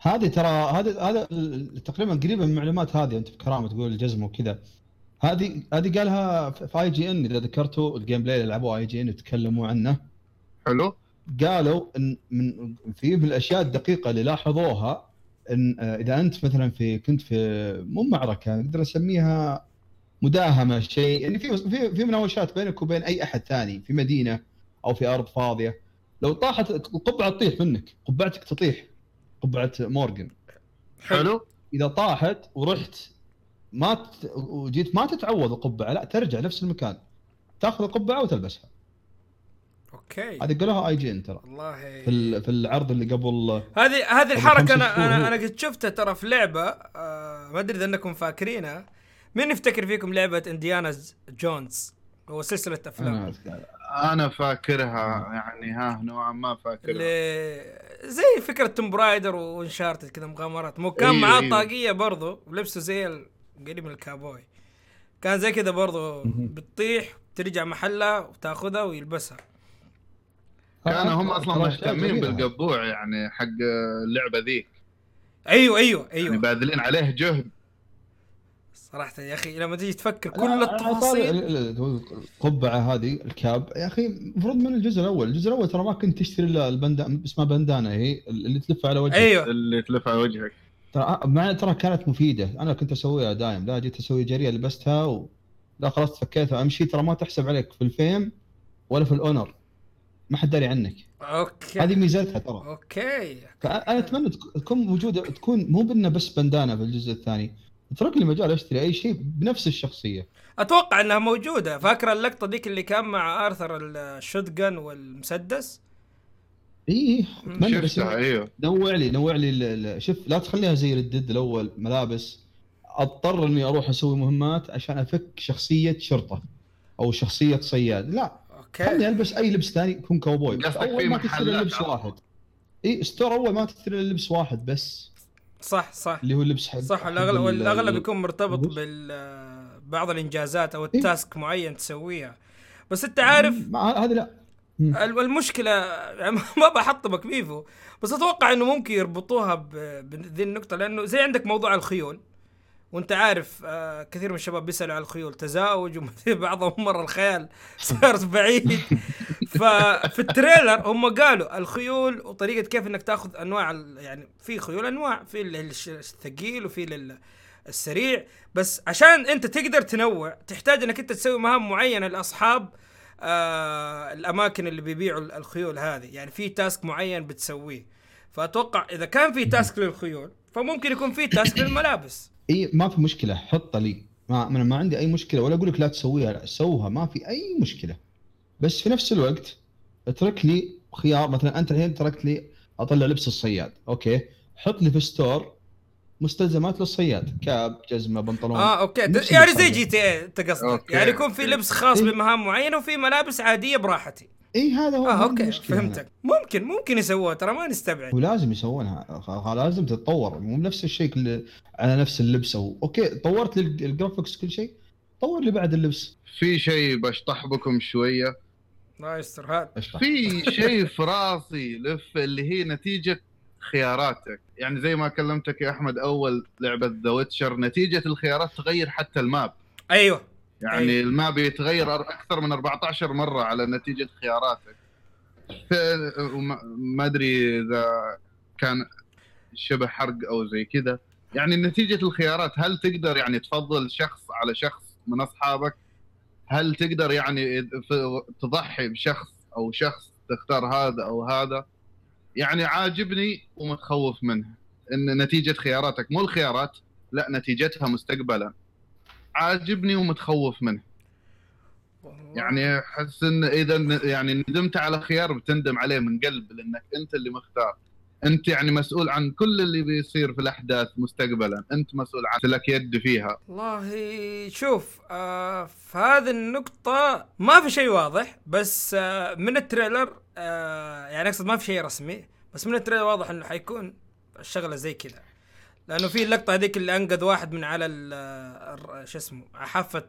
B: هذه ترى هذا هذا تقريبا قريبه من المعلومات هذه أنت بكرامة تقول الجزم وكذا. هذه هذه قالها في IGN إذا ذكرتوا ال gameplay اللي لعبوه IGN يتكلموا عنه.
C: حلو.
B: قالوا إن من في من الأشياء الدقيقة اللي لاحظوها إن إذا أنت مثلا في كنت في مو معركة نقدر نسميها مداهمة شيء يعني في في في مناوشات بينك وبين أي أحد ثاني في مدينة أو في أرض فاضية. لو طاحت القبعه تطيح منك قبعتك تطيح قبعة مورجن
C: حلو.
B: إذا طاحت ورحت ما ت... وجيت ما تتعوض القبعة لا ترجع نفس المكان. تاخذ القبعة وتلبسها.
A: okay.
B: هذه قالوها IGN ترى.
A: والله.
B: في ال- في العرض اللي قبل
A: هذه هذه
B: الحركة
A: أنا
B: أنا.
A: أنا قد شفتها ترى في لعبة آه ما أدري إذا أنكم فاكرينها. مين يفتكر فيكم لعبة إنديانا جونز؟ هو سلسلة أفلام.
B: أنا-
C: أنا فاكرها يعني ها نوعا ما فاكرها.
A: اللي زي فكرة توم برايدر وانشارتد كذا مغامرات. مو كان
C: أيوه،
A: معاه
C: أيوه.
A: طاقية برضو ولبسه زي ال- قريب من الكابوي. كان زي كذا برضو. بتطيح ترجع محلها وتاخذها ويلبسها.
C: كانوا هم
B: ترى
C: أصلا
B: أشياء
C: مهتمين. بالقبوع يعني حق اللعبة ذي
A: أيوه أيوه
C: يعني
A: أيوه
C: باذلين عليه جهد.
A: صراحة يا أخي لما تيجي تفكر كل التفاصيل.
B: طاري ال- ال- القبعة هذه ال cap يا أخي المفروض من الجزء الأول، الجزء الأول ترى ما كنت تشتري إلا ال bandana اسمها bandana هي اللي تلف على وجهك.
A: أيوه.
C: اللي تلف على وجهك.
B: ترى مع ترى كانت مفيدة. أنا كنت أسويها دايم. لا جيت أسوي جريه لبستها و... لا خلاص تفكيتها أمشي. ترى ما تحسب عليك في ال fame ولا في ال honor. ما حد داري عنك.
A: okay.
B: هذه ميزتها ترى.
A: okay.
B: فأنا أتمنى تك- تكون موجودة تكون مو بإنه بس bandana في الجزء الثاني. اترك لي مجال أشتري أي شيء بنفس الشخصية.
A: أتوقع إنها موجودة. فاكره اللقطة ذيك اللي كان مع آرثر ال shotgun والمسدس؟
B: اي بس
C: شفتها إيوه.
B: نوع لي نوع لي ال- ال- شوف لا تخليها زي ال Dead الأول ملابس. أضطر إني أروح أسوي مهمات عشان أفك شخصية شرطة أو شخصية صياد. لا خلني
A: okay
B: ألبس أي لبس ثاني يكون كاوبوي
C: قصدك أول
B: ما تشتري
C: محلات
B: لبس
C: على
B: واحد. اي store أول ما تشتري إلا لبس واحد بس.
A: صح صح.
B: اللي هو اللبس حق
A: صح الاغلب
B: ال-
A: والاغلب
B: ال-
A: يكون مرتبط. بال بعض الإنجازات أو
B: إيه.
A: ال task معين تسويها. بس أنت عارف
B: ما- هذه لا.
A: المشكلة يعني ما بحطمك بيفو بس أتوقع إنه ممكن يربطوها بذي النقطة لأنه زي عندك موضوع الخيول. وأنت عارف آه كثير من الشباب بيسألوا على الخيول تزاوج وبعضهم مره الخيال صار بعيد. ففي ال trailer هم قالوا الخيول وطريقة كيف إنك تأخذ أنواع يعني في خيول أنواع في الثقيل وفي السريع. بس عشان أنت تقدر تنوع تحتاج إنك أنت تسوي مهام معينة لأصحاب آه الأماكن اللي بيبيعوا ال- الخيول هذه. يعني في تاسك معين بتسويه. فأتوقع إذا كان في تاسك للخيول فممكن يكون في تاسك للملابس.
B: إي ما في مشكلة. حطها لي. ما أنا ما عندي أي مشكلة. ولا أقول لك لا تسويها. لا سوها. ما في أي مشكلة. بس في نفس الوقت اترك لي خيار. مثلا أنت الحين تركت لي أطلع لبس الصياد. okay. حط لي في store مستلزمات للصياد cap جزمة بنطلون.
A: آه okay.
B: نفس
A: يعني زي. جي تي اي انت قصدك. يعني يكون في لبس خاص
B: إيه.
A: بمهام معينة وفي ملابس عادية براحتي.
B: اي هذا هو آه okay.
A: فهمتك. ممكن ممكن يسووها ترى ما نستبعد.
B: ولازم يسوونها. لازم تتطور. مو بنفس الشيء كل على نفس اللبس أو okay طورت ال graphics كل شيء؟ طور لي بعد اللبس.
C: في شيء بشطح بكم شوية؟
A: الله يستر هذا
C: في شيء في راسي لف اللي هي نتيجة خياراتك. يعني زي ما كلمتك يا أحمد أول لعبة ذا ويتشر نتيجة الخيارات تغير حتى الماب.
A: أيوه.
C: يعني
A: أيوة.
C: الماب يتغير أكثر من 14 مرة على نتيجة خياراتك. ما أدري إذا كان شبه حرق أو زي كذا. يعني نتيجة الخيارات هل تقدر يعني تفضل شخص على شخص من أصحابك؟ هل تقدر يعني تضحي بشخص أو شخص تختار هذا أو هذا؟ يعني عاجبني ومتخوف منه. إن نتيجة خياراتك مو الخيارات لا نتيجتها مستقبلا. عاجبني ومتخوف منه. يعني أحس إن إذا يعني ندمت على خيار بتندم عليه من قلب لأنك أنت اللي مختار. انت يعني مسؤول عن كل اللي بيصير في الأحداث مستقبلا. انت مسؤول عن لك يد فيها.
A: والله شوف آه في هذه النقطة ما في شيء واضح بس آه من ال trailer آه يعني أقصد ما في شيء رسمي بس من ال trailer واضح إنه حيكون الشغلة زي كذا. لأنه في اللقطة هذيك اللي أنقذ واحد من على الر- شو اسمه حافة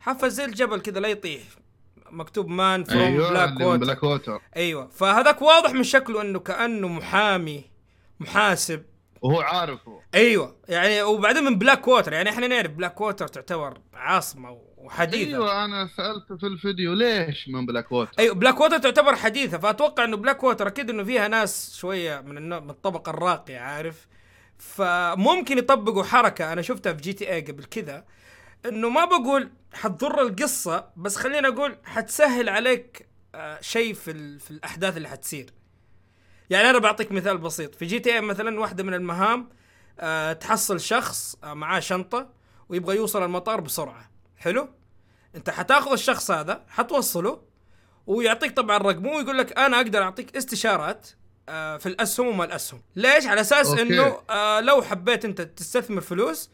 A: حافة زي الجبل كذا لا يطيح. مكتوب man from Black
C: اللي من Water Blackwater
A: أيوه فهذاك واضح من شكله إنه كأنه محامي محاسب.
C: وهو عارفه.
A: أيوه يعني وبعدين من بلاك ووتر يعني إحنا نعرف بلاك ووتر تعتبر عاصمة وحديثة. أيوة.
C: أيوه أنا سالته في الفيديو ليش من بلاك ووتر
A: أيوه بلاك ووتر تعتبر حديثة فأتوقع إنه بلاك ووتر أكيد إنه فيها ناس شوية من من الطبقة الراقية عارف. فممكن يطبقوا حركة أنا شفتها في GTA قبل كذا إنه ما بقول حتضر القصة بس خلينا أقول حتسهل عليك آه شيء في ال... في الأحداث اللي حتصير. يعني أنا بعطيك مثال بسيط. في GTA مثلا واحدة من المهام آه تحصل شخص آه معاه شنطة ويبغى يوصل المطار بسرعة. حلو؟ أنت حتاخذ الشخص هذا حتوصله ويعطيك طبعا رقمه ويقول لك أنا أقدر أعطيك استشارات في الأسهم وما الأسهم. ليش؟ على أساس
C: أوكي.
A: إنه آه لو حبيت أنت تستثمر فلوس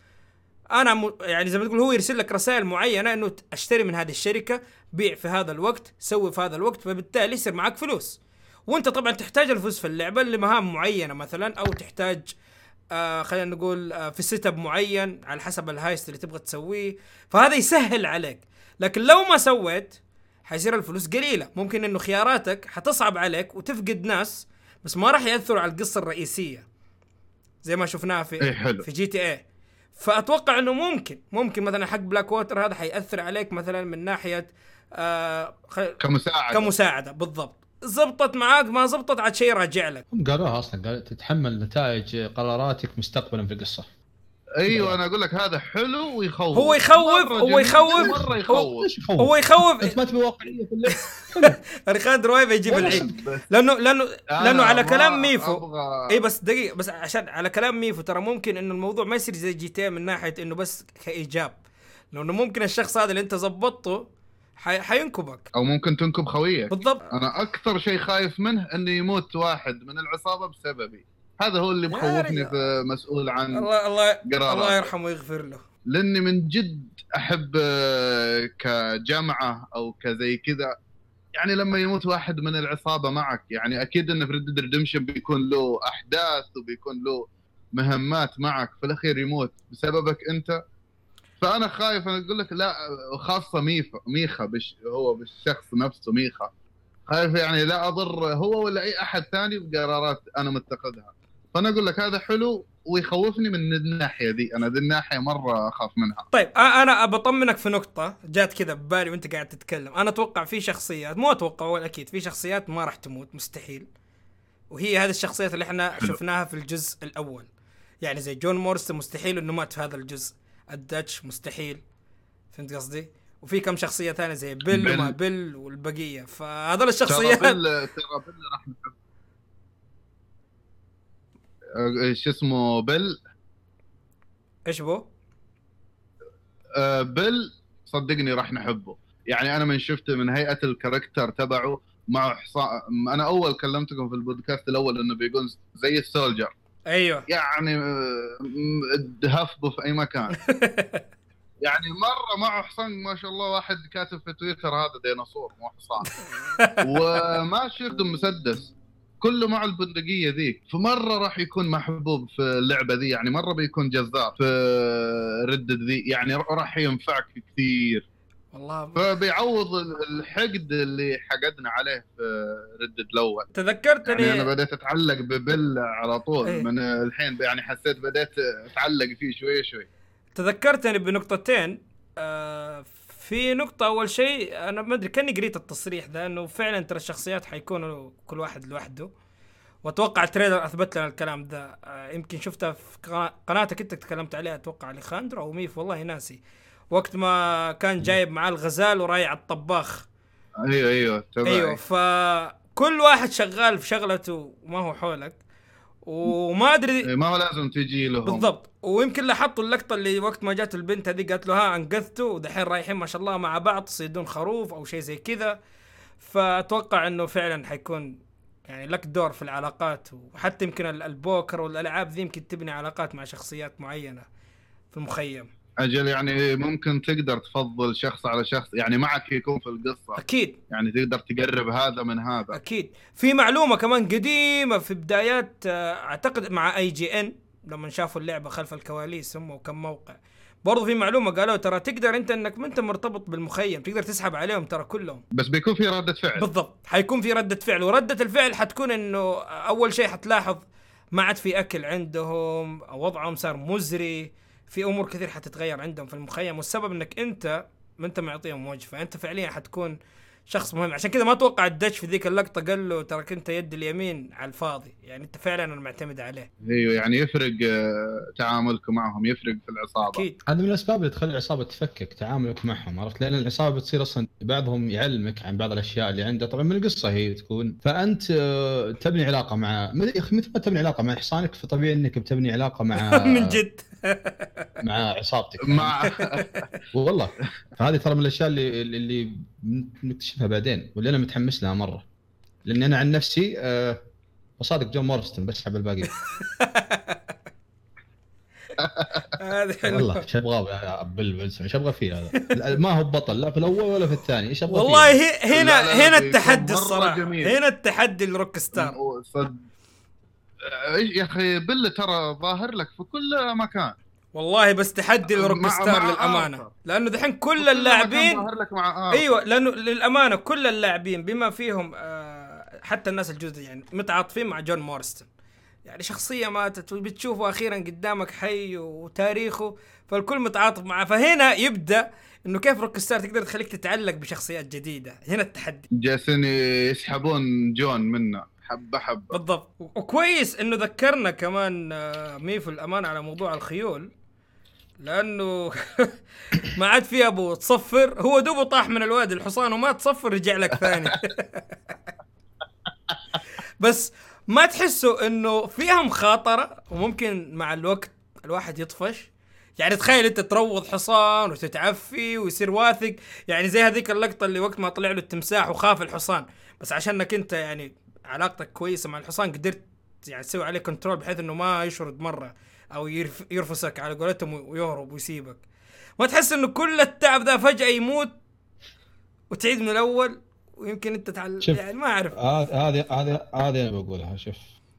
A: أنا م... يعني زي ما تقول هو يرسل لك رسائل معينة إنه أشتري من هذه الشركة بيع في هذا الوقت سوي في هذا الوقت فبالتالي يصير معك فلوس. وأنت طبعا تحتاج الفلوس في اللعبة لمهام معينة مثلا أو تحتاج آه خلينا نقول آه في setup معين على حسب ال heist اللي تبغى تسويه. فهذا يسهل عليك. لكن لو ما سويت حيصير الفلوس قليلة. ممكن إنه خياراتك حتصعب عليك وتفقد ناس بس ما راح يأثروا على القصة الرئيسية. زي ما شفناها في
C: إيه، حلو.
A: في جي تي اي فأتوقع إنه ممكن ممكن مثلا حق بلاك ووتر هذا حيأثر عليك مثلا من ناحية آه خ...
C: كمساعدة.
A: كمساعدة بالضبط. زبطت معاك ما زبطت عاد شيء راجع لك.
B: هم قالوها أصلا قال تتحمل نتائج قراراتك مستقبلا في القصة.
C: أيوه أنا أقول لك هذا حلو ويخوف.
A: هو يخوف هو يخوف
C: مرة
A: هو-
C: يخوف؟
A: هو يخوف؟
B: أنت ما تبي واقعية في اللعب
A: الخاندر وايف يجيب العيد.
C: بس
A: لأنه لأنه
C: لأنه
A: على كلام ميفو.
C: أبغى-
A: اي بس دقيقة بس عشان على كلام ميفو ترى ممكن إنه الموضوع ما يصير زي GT من ناحية إنه بس كإيجاب. لأنه ممكن الشخص هذا اللي أنت زبطته حي... حينكبك.
C: أو ممكن تنكب خويك.
A: بالضبط.
C: أنا أكثر شيء خايف منه إنه يموت واحد من العصابة بسببي. هذا هو اللي مخوفني. في مسؤول عن
A: الله الله
C: قرارات.
A: الله يرحمه ويغفر له.
C: لأني من جد أحب آه، كجامعة أو كزي كذا. يعني لما يموت واحد من العصابة معك يعني أكيد انه في ريد ريدمشن بيكون له أحداث وبيكون له مهمات معك في الأخير يموت بسببك أنت. فأنا خايف أنا أقول لك لا خاصه ميفا ميخا بش هو بالشخص نفسه ميخا. خايف يعني لا أضر هو ولا أي أحد ثاني بقرارات أنا متخذها. فأنا أقول لك هذا حلو ويخوفني من الناحية دي أنا ذي الناحية مرة أخاف منها
A: طيب أنا بطمنك في نقطة جات كذا ببالي وأنت قاعد تتكلم، أنا أتوقع في شخصيات مو أتوقع ولا أكيد في شخصيات ما راح تموت مستحيل. وهي هذه الشخصيات اللي إحنا
C: حلو.
A: شفناها في الجزء الأول. يعني زي جون مورستن مستحيل إنه مات في هذا الجزء. الداتش مستحيل. فهمت قصدي؟ وفي كم شخصية ثانية زي بيل,
C: بيل.
A: وما بيل والبقية فهذول
C: ترى
A: الشخصيات
C: بيل ترى بيل راح نحب آه، شو اسمه بيل؟
A: إيش بو؟
C: آه، بيل صدقني راح نحبه. يعني أنا من شفته من هيئة ال character تبعه مع حصان أنا أول كلمتكم في البودكاست الأول إنه بيقول زي السولجر.
A: أيوه.
C: يعني آه، هفبه في أي مكان. يعني مرة معه حصان ما شاء الله واحد كاتب في تويتر هذا ديناصور مو حصان وما شفت مسدس. كله مع البندقية ذيك. فمرة راح يكون محبوب في اللعبة ذي يعني مرة بيكون جذاب في ردد ذي يعني راح ينفعك كثير.
A: والله.
C: فبيعوض الحقد اللي حقدنا عليه في ردد الأول.
A: تذكرتني
C: يعني أنا بديت أتعلق ببل على طول
A: إيه.
C: من الحين يعني حسيت بديت أتعلق فيه شوي شوي.
A: تذكرتني بنقطتين آه في نقطة أول شيء أنا ما أدري كأني قريت التصريح ذا إنه فعلا ترى الشخصيات حيكونوا كل واحد لوحده. وأتوقع التريلر أثبت لنا الكلام ذا آه يمكن شفتها في قنا- قناتك أنت تكلمت عليها أتوقع اليخاندرو أو ميف والله ناسي. وقت ما كان جايب معاه الغزال ورايح على الطباخ.
C: أيوه أيوه تبعي
A: أيوه فكل واحد شغال في شغلته وما هو حولك. وما أدري
C: إيه، ما هو لازم تجي لهم.
A: بالضبط. ويمكن لاحظتوا اللقطة اللي وقت ما جات البنت هذه قالت له ها أنقذته ودحين رايحين ما شاء الله مع بعض تصيدون خروف أو شيء زي كذا. فأتوقع إنه فعلا حيكون يعني لك دور في العلاقات وحتى يمكن ال- البوكر والألعاب ذي يمكن تبني علاقات مع شخصيات معينة في المخيم
C: أجل يعني ممكن تقدر تفضل شخص على شخص يعني معك يكون في القصة.
A: أكيد.
C: يعني تقدر تقرب هذا من هذا.
A: أكيد. في معلومة كمان قديمة في بدايات آه، أعتقد مع اي جي ان لما شافوا اللعبة خلف الكواليس هم وكم موقع. برضو في معلومة قالوا ترى تقدر أنت إنك ما أنت مرتبط بالمخيم تقدر تسحب عليهم ترى كلهم.
C: بس بيكون في ردة فعل.
A: بالضبط. حيكون في ردة فعل. وردة الفعل حتكون إنه أول شيء حتلاحظ ما عاد في أكل عندهم وضعهم صار مزري في أمور كثير حتتغير عندهم في المخيم والسبب إنك أنت ما أنت معطيهم وجبه انت فعليا حتكون شخص مهم. عشان كذا ما أتوقع الدش في ذيك اللقطة قال له ترى كنت يد اليمين على الفاضي. يعني أنت فعلا أنا معتمد عليه.
C: أيوه يعني يفرق آه، تعاملكم معهم يفرق في العصابة.
A: أكيد.
B: هذا من الأسباب اللي تخلي العصابة تفكك تعاملك معهم عرفت؟ لأن العصابة بتصير أصلا بعضهم يعلمك عن بعض الأشياء اللي عنده. طبعا من القصة هي تكون فأنت آه، تبني علاقة مع مثل يا أخي مثل ما تبني علاقة مع حصانك فطبيعي إنك بتبني علاقة مع
A: من جد.
B: مع عصابتك.
C: مع
B: والله. فهذه ترى من الأشياء اللي اللي نكتشفها بعدين واللي أنا متحمس لها مرة. لأني أنا عن نفسي أه بصادق جون مورستون بسحب الباقي.
A: هذا حلو.
B: والله إيش أبغى إيش أبغى فيه هذا؟ ما هو بطل. لا في الأول ولا في الثاني. إيش أبغى
A: والله
B: فيه؟
A: هنا
C: لا، لا،
A: هنا التحدي الصراحة.
C: جميل.
A: هنا التحدي لروك ستار.
C: يا أخي؟ بيل ترى ظاهر لك في كل مكان.
A: والله بس تحدي
C: ل
A: Rockstar
C: للأمانة.
A: لأنه دحين كل اللاعبين
C: ظاهر لك مع آرثر.
A: أيوه لأنه للأمانة كل اللاعبين بما فيهم آه، حتى الناس الجدد يعني متعاطفين مع جون مورستون يعني شخصية ماتت وبتشوفه أخيرا قدامك حي وتاريخه فالكل متعاطف معه. فهنا يبدأ إنه كيف Rockstar تقدر تخليك تتعلق بشخصيات جديدة. هنا التحدي.
C: جالسين يسحبون جون منه حبة حبة.
A: بالضبط. وكويس إنه ذكرنا كمان آه، ميفو الامانه على موضوع الخيول لأنه ما عاد في أبو تصفر هو دوبه طاح من الوادي الحصان وما تصفر رجع لك ثاني. بس ما تحسوا إنه فيها مخاطره وممكن مع الوقت الواحد يطفش. يعني تخيل أنت تروض حصان وتتعفي ويصير واثق. يعني زي هذيك اللقطة اللي وقت ما طلع له التمساح وخاف الحصان. بس عشانك أنت يعني علاقتك كويسة مع الحصان قدرت يعني تسوي عليه كنترول بحيث إنه ما يشرد مرة أو يرف يرفسك على قولتهم ويهرب ويسيبك ما تحس إنه كل التعب ذا فجأة يموت وتعيد من الأول ويمكن أنت
B: شوف.
A: يعني ما أعرف
B: هذه هذه هذه هذه أنا بقولها شوف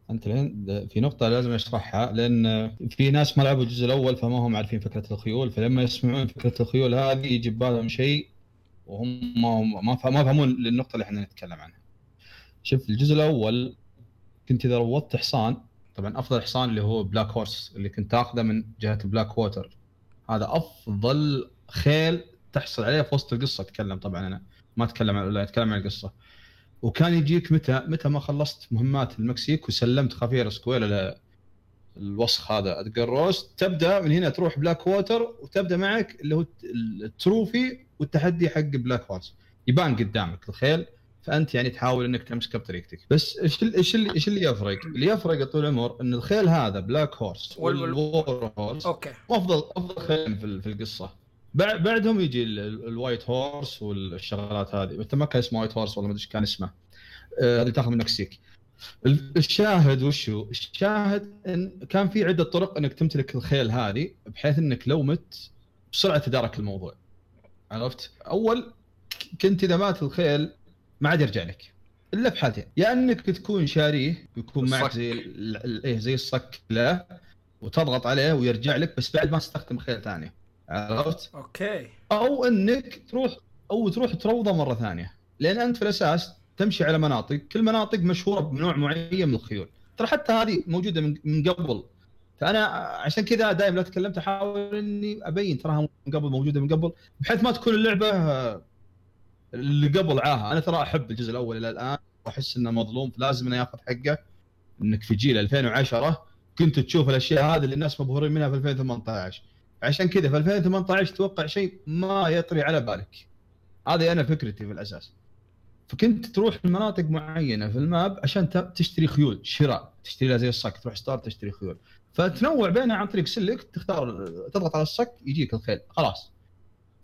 B: أنت الحين في نقطة لازم أشرحها لأن في ناس ما لعبوا الجزء الأول فما هم عارفين فكرة الخيول فلما يسمعون فكرة الخيول هذه يجي ببالهم شيء وهم ما ما يفهمون النقطة اللي إحنا نتكلم عنها. شوف الجزء الأول كنت إذا روضت حصان طبعا أفضل حصان اللي هو black horse اللي كنت تاخذه من جهة بلاك ووتر هذا أفضل خيل تحصل عليه في وسط القصة أتكلم طبعا أنا ما أتكلم عن أتكلم عن القصة. وكان يجيك متى؟ متى ما خلصت مهمات المكسيك وسلمت خفير سكويلا للوسخ هذا. ادجر روس تبدأ من هنا تروح بلاك ووتر وتبدأ معك اللي هو ال trophy والتحدي حق black horse يبان قدامك الخيل. فأنت يعني تحاول إنك تمسكه بطريقتك. بس إيش إيش اللي إيش اللي يفرق؟ اللي يفرق طول العمر إن الخيل هذا black horse
A: وال- وال-
B: وال war
A: horse
B: okay. افضل أفضل خيل في في القصة. بعد بعدهم يجي ال- ال- ال white horse والشغلات هذه. أنت ما كان اسمه white horse والله ما أدري إيش كان اسمه. آه، هذه تاخذ من المكسيك ال- الشاهد وشو؟ الشاهد إن كان في عدة طرق إنك تمتلك الخيل هذه بحيث إنك لو مت بسرعة تدارك الموضوع. عرفت؟ أول كنت إذا مات الخيل ما عاد يرجع لك. إلا في حالتين. يا إنك تكون شاريه ويكون معك. زي ال- ال- إيه زي الصك له وتضغط عليه ويرجع لك بس بعد ما تستخدم خيل ثانية عرفت؟
A: أوكي.
B: أو إنك تروح أو تروح تروضه مرة ثانية. لأن أنت في الأساس تمشي على مناطق. كل مناطق مشهورة بنوع معين من الخيول. ترى حتى هذه موجودة من من قبل. فأنا عشان كذا دائما لا تكلمت أحاول إني أبين تراها من قبل موجودة من قبل بحيث ما تكون اللعبة اللي قبل عاهة. أنا ترى أحب الجزء الأول إلى الآن وأحس إنه مظلوم لازم إنه ياخذ حقه. إنك في جيل 2010 كنت تشوف الأشياء هذه اللي الناس مبهورين منها في 2018 عشان كذا في 2018 توقع شيء ما يطري على بالك. هذه أنا فكرتي في الأساس. فكنت تروح لمناطق معينة في الماب عشان تشتري خيول شراء. تشتري لها زي الصك تروح ستار تشتري خيول. فتنوع بينها عن طريق select تختار تضغط على ال select يجيك الخيل. خلاص.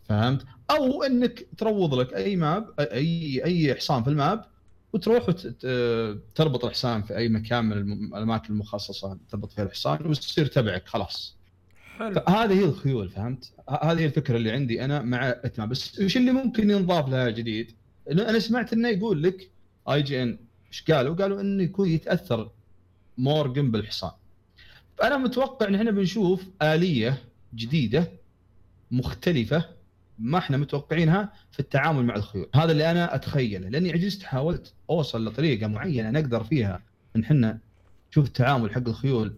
B: فهمت أو إنك تروض لك أي map أي أي حصان في ال map وتروح وتربط الحصان في أي مكان من الأماكن المخصصة تربط فيها الحصان وتصير تبعك خلاص
A: حلو
B: فهذه هي الخيول فهمت؟ هذه هي الفكرة اللي عندي أنا مع إتمام بس إيش اللي ممكن ينضاف لها جديد؟ أنا سمعت إنه يقول لك IGN إيش قالوا؟ قالوا إنه يكون يتأثر مورجن بالحصان. فأنا متوقع إن إحنا بنشوف آلية جديدة مختلفة ما إحنا متوقعينها في التعامل مع الخيول، هذا اللي أنا أتخيله. لأني عجزت حاولت أوصل لطريقة معينة نقدر فيها. إن إحنا نشوف التعامل حق الخيول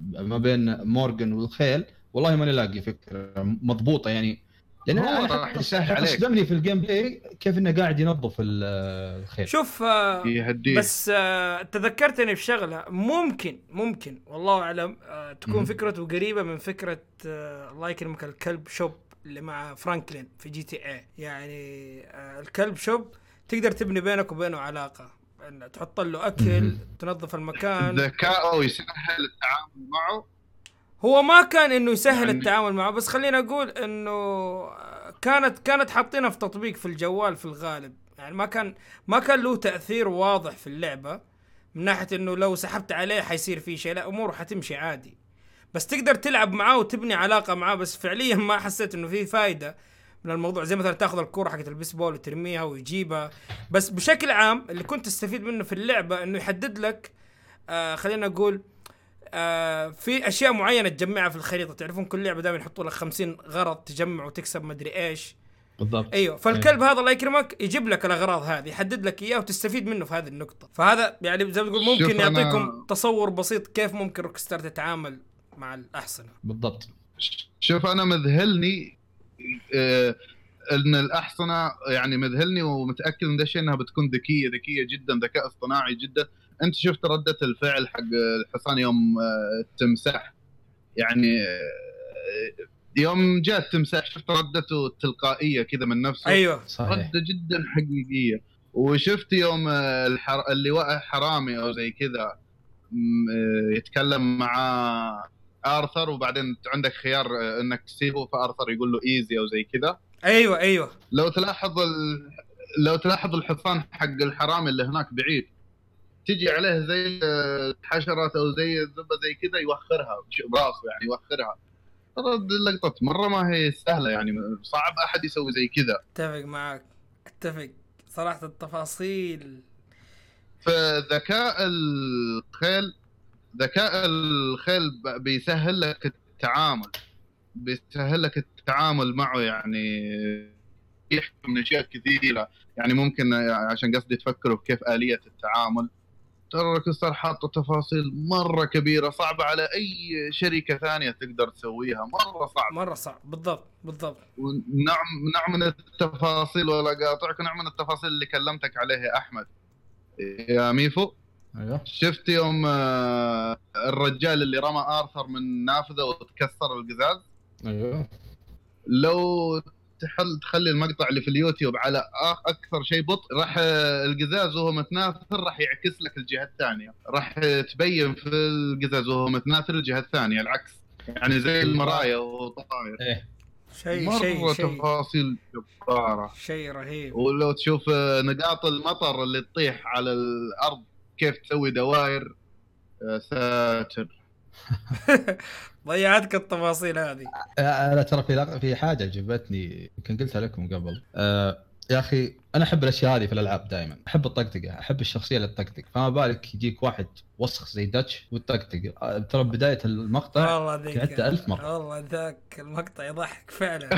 B: ما بين مورجن والخيل والله ماني لاقي فكرة مضبوطة يعني.
C: هو
B: أنا
C: راح يسهل عليك.
B: صدمني في ال gameplay كيف إنه قاعد ينظف ال- الخيل.
A: شوف آه،
C: يهديه
A: بس آه، تذكرتني في شغله ممكن ممكن والله أعلم آه، تكون. فكرته قريبة من فكرة آه، الله يكرمك الكلب تشوب. اللي مع فرانكلين في GTA يعني آه، الكلب تشوب تقدر تبني بينك وبينه علاقة. إن تحط له
B: أكل.
A: تنظف المكان.
C: ذكائه يسهل التعامل معه.
A: هو ما كان إنه يسهل
C: يعني-
A: التعامل معه بس خلينا أقول إنه كانت كانت حاطينها في تطبيق في الجوال في الغالب. يعني ما كان ما كان له تأثير واضح في اللعبة من ناحية إنه لو سحبت عليه حيصير في شيء لا أموره حتمشي عادي. بس تقدر تلعب معاه وتبني علاقة معاه بس فعليا ما حسيت إنه في فايدة من الموضوع. زي مثلا تاخذ الكورة حقت البيسبول وترميها ويجيبها. بس بشكل عام اللي كنت تستفيد منه في اللعبة إنه يحدد لك آه خلينا نقول آه في أشياء معينة تجمعها في الخريطة. تعرفون كل لعبة دائما يحطوا لك 50 غرض تجمع وتكسب مدري إيش.
B: بالضبط.
A: أيوه. فالكلب هذا الله يكرمك يجيب لك الأغراض هذه يحدد لك اياه وتستفيد منه في هذه النقطة. فهذا يعني زي ما تقول ممكن
C: شوف أنا-
A: يعطيكم تصور بسيط كيف ممكن روكستار تتعامل مع الاحصنه
B: بالضبط.
C: شوف أنا مذهلني آه، إن الأحصنة يعني مذهلني ومتأكد من ده الشيء إنها بتكون ذكية ذكية جدا ذكاء اصطناعي جدا. أنت شفت ردة الفعل حق الحصان يوم آه، التمساح؟ يعني آه، يوم جاء التمساح شفت ردته التلقائية كذا من نفسه؟
A: أيوه.
B: صحيح.
C: رده جدا حقيقية. وشفت يوم آه، الحر... اللواء حرامي أو زي كذا م- آه، يتكلم مع آرثر وبعدين عندك خيار آه، إنك تسيبه فآرثر يقول له ايزي أو زي كذا.
A: أيوه أيوه.
C: لو تلاحظ ال... لو تلاحظ الحصان حق الحرامي اللي هناك بعيد تجي عليه زي آه، حشرات أو زي الذبة زي كذا يوخرها براسه يعني يوخرها. ترى اللقطة مرة ما هي سهلة يعني صعب أحد يسوي زي كذا.
A: أتفق معك أتفق صراحة التفاصيل.
C: فذكاء الخيل ذكاء الخيل بيسهل لك التعامل بيسهل لك التعامل معه يعني يحكي من أشياء كثيرة. يعني ممكن عشان قصدي تفكروا بكيف آلية التعامل. ترى روكستار حاطة تفاصيل مرة كبيرة صعبة على أي شركة ثانية تقدر تسويها. مرة صعب
A: مرة صعب. بالضبط بالضبط.
C: ونوع نوع من التفاصيل ولا قاطعك نوع من التفاصيل اللي كلمتك عليه يا أحمد. يا ميفو؟
B: أيوه.
C: شفت يوم آه، الرجال اللي رمى آرثر من نافذة وتكسر القزاز؟
B: أيوه.
C: لو تحل تخلي المقطع اللي في اليوتيوب على أكثر شيء بطء راح آه، القزاز وهو متناثر راح يعكس لك الجهة الثانية. راح تبين في القزاز وهو متناثر الجهة الثانية العكس. يعني زي المرايا وهو طاير
B: إيه.
A: شيء
C: مرة
A: شيء شيء.
C: تفاصيل جبارة.
A: شيء رهيب.
C: ولو تشوف آه، نقاط المطر اللي تطيح على الأرض كيف تسوي دوائر يا ساتر.
A: ضيعتك التفاصيل هذه.
B: أنا ترى في لق- في حاجة عجبتني يمكن قلتها لكم قبل. آه يا أخي أنا أحب الأشياء هذه في الألعاب دائما أحب الطقطقة أحب الشخصية اللي تطقطق فما بالك يجيك واحد وسخ زي داتش وتطقطق آه، ترى بداية المقطع
A: والله ذيك
B: قعدت ألف مرة.
A: والله ذاك المقطع يضحك فعلا.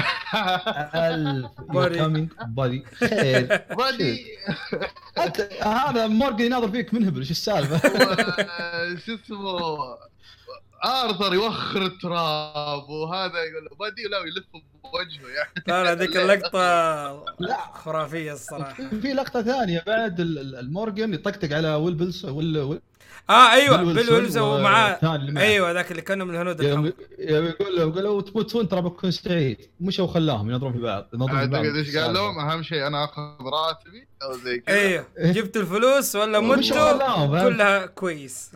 B: ألف.
A: بودي.
B: كامينج بادي خير.
C: بادي
B: هذا مورجن يناظر فيك منهبل إيش
C: السالفة؟ شو اسمه؟ آرثر يوخر التراب وهذا يقول له بادي لا يلف بوجهه يعني.
A: لا لا ذيك اللقطة
B: لا.
A: خرافية الصراحة.
B: في لقطة ثانية بعد ال- ال- المورجن يطقطق على ويل بيلس ويل ويل
A: آه أيوه
B: بيل
A: ويلز ومعاه. أيوه ذاك اللي كانوا من الهنود
B: يقول له يقول له تموتون ترى بكون سعيد؟ مشوا وخلاهم ينظرون في بعض ينظرون في بعض.
C: اعتقد إيش قال لهم؟ أهم شيء أنا آخذ راتبي أو زي كذا.
A: أيوه جبت الفلوس ولا متوا؟ كلها كويس.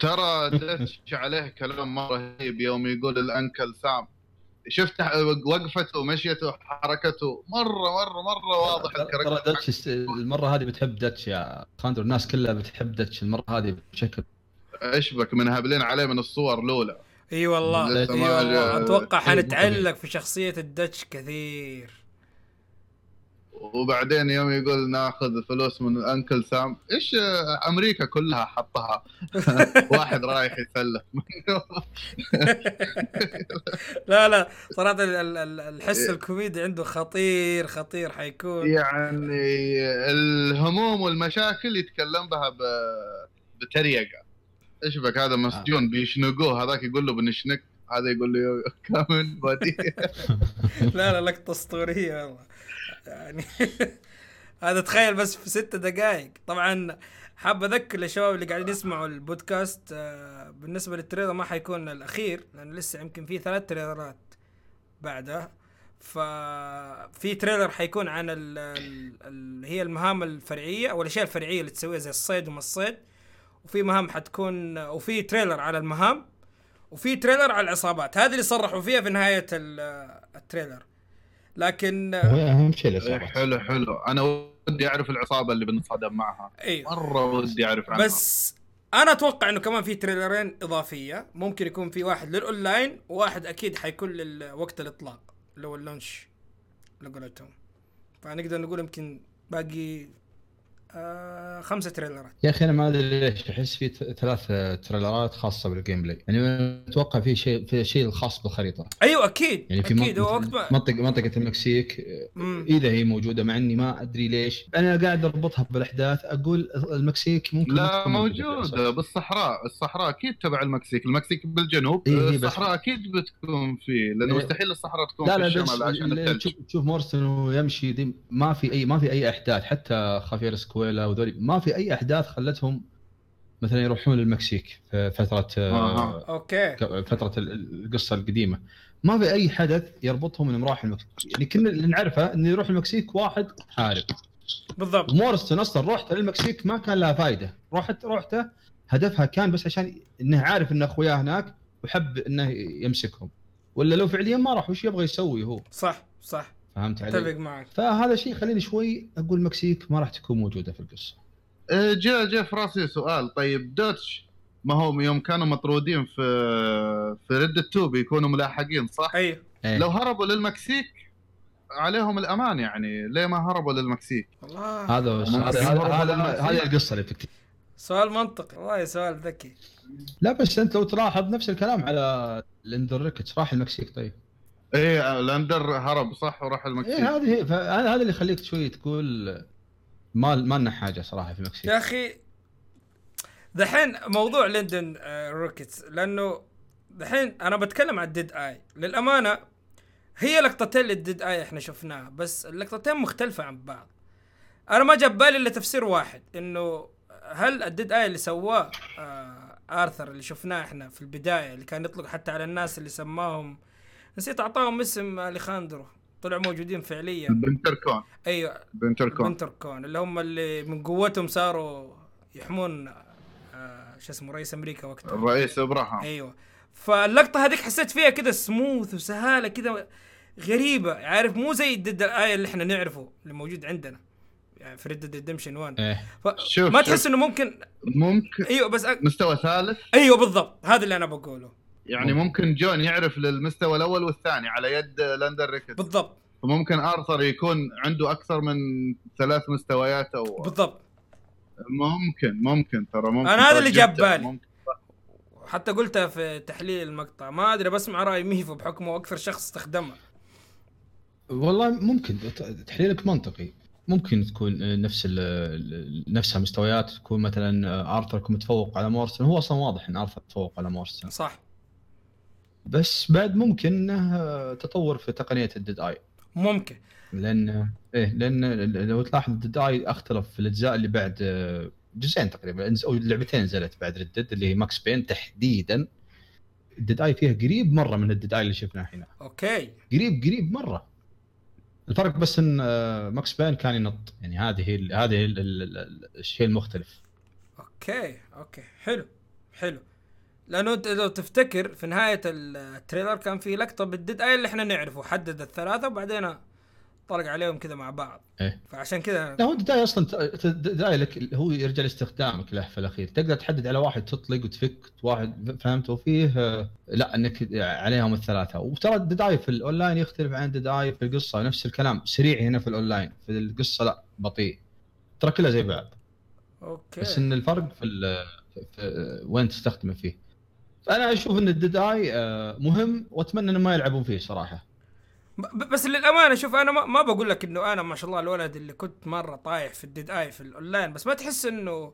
C: ترى دش عليه كلام مرة رهيب يوم يقول ال Uncle Sam؟ شفت وقفته ومشيته وحركته؟ مره مره مرة واضح
B: ترى ترى
C: ال character.
B: داتش است- المرة هذه بتحب داتش يا خاندر. الناس كلها بتحب داتش المرة هذه بشكل
C: اشبك من هابلين عليه من الصور الأولى.
A: إي والله.
B: إي أتوقع
A: حنتعلق في شخصية الدتش كثير.
C: وبعدين يوم يقول ناخذ فلوس من الأنكل سام إيش آه، أمريكا كلها حطها. واحد رايح يسلف
A: لا لا صراحة ال- ال- ال- الحس الكوميدي عنده خطير خطير حيكون.
C: يعني الهموم والمشاكل يتكلم بها ب- بتريقة. إيش بك؟ هذا مسجون بيشنقوه هذاك يقول له بنشنك هذا يقول لي كامل buddy
A: لا لا لقطه اسطوريه والله. يعني هذا تخيل بس في ستة دقائق طبعا حاب أذكر للشباب اللي قاعدين يسمعوا البودكاست آه، بالنسبة لل trailer ما حيكون الأخير لأنه لسه يمكن في ثلاث تريلرات بعده ففي trailer حيكون عن ال ال ال هي المهام الفرعية أو الأشياء الفرعية اللي تسويها زي الصيد وما الصيد. وفي مهام حتكون وفي trailer على المهام. وفي trailer على العصابات. هذه اللي صرحوا فيها في نهاية ال- ال trailer. لكن
B: هو أهم شيء العصابات
C: إيه، حلو حلو. أنا ودي أعرف العصابة اللي بنصادم معها.
A: أيوه.
C: مرة ودي أعرف عنها.
A: بس أنا أتوقع إنه كمان في تريلرين إضافية. ممكن يكون في واحد للأونلاين وواحد أكيد حيكون لوقت الإطلاق اللي هو ال launch اللي قولتهم فنقدر نقول يمكن باقي آه خمسة تريلرات.
B: يا أخي أنا ما أدري ليش أحس في ت- ثلاث تريلرات خاصة بال gameplay يعني أتوقع في شيء في شيء الخاص بالخريطة.
A: أيوه أكيد
B: يعني في
A: أكيد هو وقت
B: منطقه
A: ما
B: منطقة, منطقة المكسيك
A: مم.
B: إذا هي موجودة مع إني ما أدري ليش. أنا قاعد أربطها بالأحداث أقول المكسيك ممكن
C: لا
B: موجودة.
C: بالصحراء الصحراء أكيد تبع المكسيك. المكسيك بالجنوب
B: إيه إيه بس-
C: الصحراء أكيد بتكون فيه لأنه
B: إيه.
C: مستحيل الصحراء تكون
B: لا
C: في
B: لا بس
C: الشمال عشان
B: تشوف مورستون ويمشي دي ما في أي ما في أي أحداث حتى خافير سكويلا وذولي. ما في أي أحداث خلتهم مثلا يروحون للمكسيك في فترة
C: آه.
B: آه.
A: okay.
B: فترة ال- القصة القديمة. ما في أي حدث يربطهم إنهم راحوا المكسيك. يعني كنا اللي نعرفه إنه يروح المكسيك واحد حارب.
A: بالضبط.
B: ومورستون أصلا رحت للمكسيك ما كان لها فائده رحت رحته هدفها كان بس عشان إنه عارف إن اخوياه هناك وحب إنه يمسكهم. ولا لو فعليا ما راح وش يبغى يسوي هو؟
A: صح صح.
B: فهمت علي؟
A: أتفق معك.
B: فهذا شيء خليني شوي أقول المكسيك ما راح تكون موجودة في
C: القصة. جاء جاء في راسي سؤال. طيب دوتش ما هم يوم كانوا مطرودين في في Red 2 بيكونوا ملاحقين صح؟
A: أيوه
B: إيه.
C: لو هربوا للمكسيك عليهم الأمان يعني. ليه ما هربوا للمكسيك؟
A: والله.
B: هذا هذا هذا- هذا- هذه القصة اللي بتكتب
A: سؤال منطقي. والله سؤال ذكي.
B: لا بس أنت لو تلاحظ نفس الكلام على لاندون ريكتس راح المكسيك. طيب.
C: إيه لاندون هرب صح؟ وراح المكسيك.
B: إيه هذه هي فهذا هذا اللي يخليك شوي تقول ما ما لنا حاجة صراحة في المكسيك.
A: يا أخي دحين موضوع لاندون آه، ريكتس. لأنه دحين أنا بتكلم عن ال Dead Eye للأمانة هي لقطتين لل Dead Eye إحنا شفناها بس اللقطتين مختلفة عن بعض. أنا ما جاب بالي إلا تفسير واحد إنه هل ال Dead Eye اللي سواه آه آرثر اللي شفناه إحنا في البداية اللي كان يطلق حتى على الناس اللي سماهم نسيت أعطاهم اسم أليخاندرو. طلعوا موجودين فعليا.
C: بينكرتون.
A: أيوه.
C: بينكرتون.
A: بينكرتون. اللي هم اللي من قوتهم صاروا يحمون آه شو اسمه رئيس أمريكا وقتها.
C: الرئيس إبراهام.
A: أيوه. فاللقطة هذيك حسيت فيها كده سموث وسهالة كده غريبة. عارف مو زي ال Dead Eye اللي إحنا نعرفه اللي موجود عندنا. يعني في Red Redemption 1
B: إيه.
C: شوف
A: ما تحس إنه ممكن
C: ممكن
A: أيوه بس أ...
C: مستوى ثالث؟
A: أيوه بالضبط. هذا اللي أنا بقوله.
C: يعني ممكن. جون يعرف للمستوى الأول والثاني على يد لاندون ريكتس
A: بالضبط.
C: فممكن آرثر يكون عنده أكثر من ثلاث مستويات أو
A: بالضبط.
C: ممكن ممكن ترى ممكن
A: أنا هذا اللي جاب بالي. حتى قلتها في تحليل المقطع. ما أدري بسمع رأي ميفو بحكمه أكثر شخص استخدمها
B: والله ممكن. ت- تحليلك منطقي. ممكن تكون نفس نفسها مستويات تكون مثلا آرثر يكون متفوق على مورستون هو أصلا واضح إن آرثر متفوق على مورستون
A: صح.
B: بس بعد ممكن إنه تطور في تقنية ال Dead Eye
A: ممكن.
B: لأن إيه لأن لو تلاحظ ال Dead Eye أختلف في الأجزاء اللي بعد جزئين تقريبا أو لعبتين نزلت بعد Red Dead اللي هي Max Payne تحديدا. ال Dead Eye فيها قريب مرة من ال Dead Eye اللي شفناه هنا
A: okay.
B: قريب قريب مرة. الفرق بس إن Max Payne كان ينط. يعني هذه هذه الشيء المختلف.
A: okay okay. حلو حلو. لأنه أنت لو تفتكر في نهاية ال trailer كان في لقطة بال Dead Eye اللي إحنا نعرفه حدد الثلاثة وبعدين طلق عليهم كذا مع بعض.
B: إيه.
A: فعشان كذا
B: لا هو ال Dead Eye أصلا ال Dead Eye لك هو يرجع لاستخدامك له في الأخير. تقدر تحدد على واحد تطلق وتفك واحد فهمت؟ وفيه آه، لا إنك عليهم الثلاثة. وترى ال Dead Eye في الأونلاين يختلف عن ال Dead Eye في القصة نفس الكلام سريع هنا في الأونلاين. في القصة لا بطيء. ترى كلها زي بعض.
A: okay.
B: بس إن الفرق في, ال- في وين تستخدمه فيه. فانا أشوف إن ال Dead Eye آه، مهم وأتمنى إنه ما يلعبون فيه
A: صراحة. بس للأمانة شوف أنا ما, ما بقول لك إنه أنا ما شاء الله الولد اللي كنت مرة طايح في ال Dead Eye في الأونلاين بس ما تحس إنه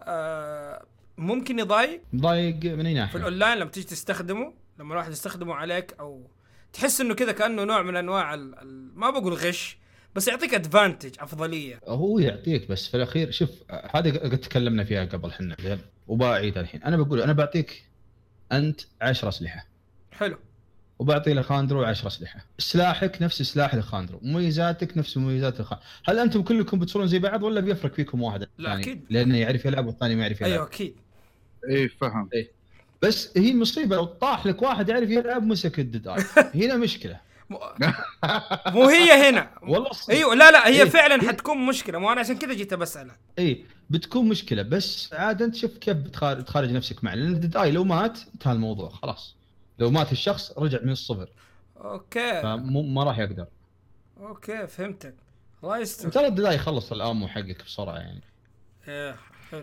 A: آه ممكن يضايق؟
B: ضايق من أي
A: في
B: ناحية.
A: الأونلاين لما تيجي تستخدمه لما الواحد يستخدمه عليك أو تحس إنه كذا كأنه نوع من أنواع ال... ال... ما بقول غش بس يعطيك ادفانتج أفضلية.
B: هو يعطيك بس في الأخير شوف هذه قد تكلمنا فيها قبل زين وبعيد الحين. أنا بقول أنا بعطيك أنت 10 أسلحة.
A: حلو.
B: وبعطي لخاندرو 10 أسلحة. سلاحك نفس سلاح لخاندرو. مميزاتك نفس مميزات لخاندرو هل أنتم كلكم بتصيرون زي بعض ولا بيفرق فيكم واحد؟
A: لا،
B: الثاني؟
A: أكيد.
B: لأنه يعرف يلعب والثاني ما يعرف يلعب.
A: أيوه أكيد.
C: إي فهم.
B: بس هي مصيبة. لو طاح لك واحد يعرف يلعب مسك الديد اي هنا
A: مشكلة. مو هي هنا.
B: والله صدق.
A: أيوه لا لا هي
B: إيه.
A: فعلا حتكون مشكلة. مو أنا عشان كذا جيت بسالك
B: إي بتكون مشكلة. بس عاد أنت شوف كيف بتخارج تخارج نفسك معه. لأن ال Dead Eye لو مات انتهى الموضوع. خلاص. لو مات الشخص رجع من الصفر.
A: okay.
B: فمو ما راح يقدر.
A: okay فهمتك. الله يستر.
B: ترى ال Dead Eye يخلص ال ammo حقك بسرعة يعني.
A: إيه، حلو.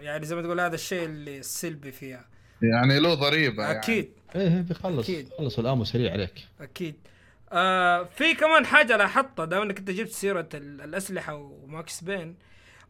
A: يعني زي ما تقول هذا الشيء اللي السلبي فيها.
C: يعني له ضريبة يعني.
A: أكيد.
B: إيه بيخلص.
A: أكيد.
B: يخلص ال ammo سريع عليك.
A: أكيد. آه في كمان حاجة لاحظتها دام انك انت جبت سيرة ال- الأسلحة و Max Payne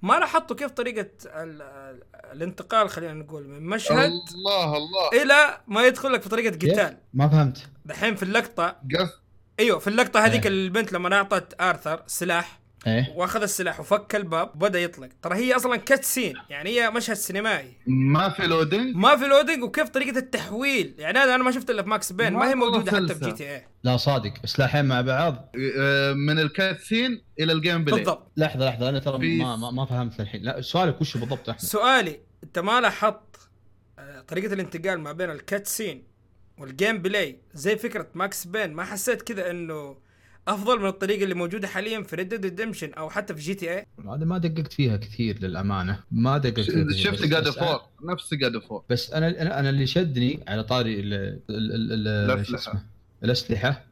A: ما لاحظتوا كيف طريقة ال- ال- الانتقال خلينا نقول من مشهد
C: الله الله.
A: إلى ما يدخل لك في طريقة قتال.
B: ما فهمت.
A: دحين في اللقطة
C: قص
A: أيوه في اللقطة هذيك
B: إيه.
A: البنت لما أعطت آرثر سلاح
B: إيه.
A: واخذ السلاح وفك الباب وبدأ يطلق. ترى هي أصلا cutscene يعني هي مشهد سينمائي.
C: ما في loading
A: ما في loading وكيف طريقة التحويل؟ يعني هذا أنا ما شفت إلا في Max Payne ما هي
C: مرة
A: موجودة حتى في. G TA
B: لا صادق. سلاحين مع بعض.
C: آه، من ال cutscene إلى ال gameplay
A: بالضبط.
B: لحظة لحظة أنا ترى ما, ما, ما فهمت الحين. لا سؤالك وش بالضبط احمد
A: سؤالي أنت ما لاحظت آه، طريقة الانتقال ما بين ال cutscene وال gameplay زي فكرة Max Payne ما حسيت كذا إنه أفضل من الطريقة اللي موجودة حاليا في Red Dead Redemption أو حتى في GTA
B: هذا ما دققت فيها كثير للأمانة. ما دققت فيها كثير.
C: شفت God
B: of
C: War نفس جاد War
B: بس أنا أنا اللي شدني على طاري ال ال ال ال
C: الأسلحة.
B: شو اسمه؟ الأسلحة.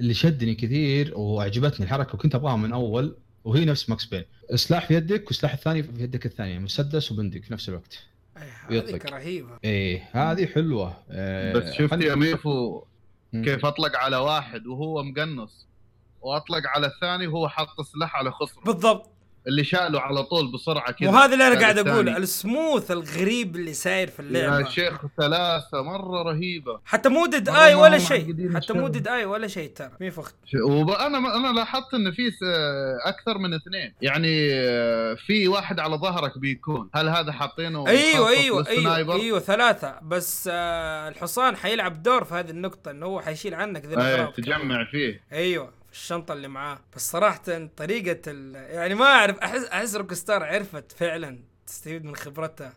B: اللي شدني كثير وأعجبتني الحركة وكنت أبغاها من أول وهي نفس Max Payne. سلاح في يدك والسلاح الثاني في يدك الثانية مسدس وبندق في نفس الوقت.
A: هذيك
B: يطلق.
A: رهيبه
B: إيه هذه حلوة. إيه
C: بس شفت
B: خلي-
C: يا ميفو. كيف أطلق على واحد وهو مقنص؟ واطلق على الثاني وهو حاط سلاح على خصره.
A: بالضبط.
C: اللي شاله على طول بسرعة كذا.
A: وهذا اللي
C: أنا
A: قاعد. أقوله السموث الغريب اللي ساير في
C: يا
A: اللعبه
C: شيخ ثلاثة مرة رهيبة.
A: حتى مو Dead
C: Eye
A: ولا شيء. حتى مو. Dead Eye ولا شيء ترى. مي فخت
C: وأنا أنا لاحظت إن في أكثر من اثنين. يعني آه، في واحد على ظهرك بيكون. هل هذا حاطينه
A: أيوه أيوه
C: أيوه؟
A: أيوه ثلاثة. بس آه الحصان حيلعب دور في هذه النقطة إنه هو حيشيل عنك ذي كمان.
C: تجمع فيه.
A: أيوه. الشنطة اللي معاه. بس صراحة طريقة ال... يعني ما أعرف احس أحس Rockstar عرفت فعلا تستفيد من خبرتها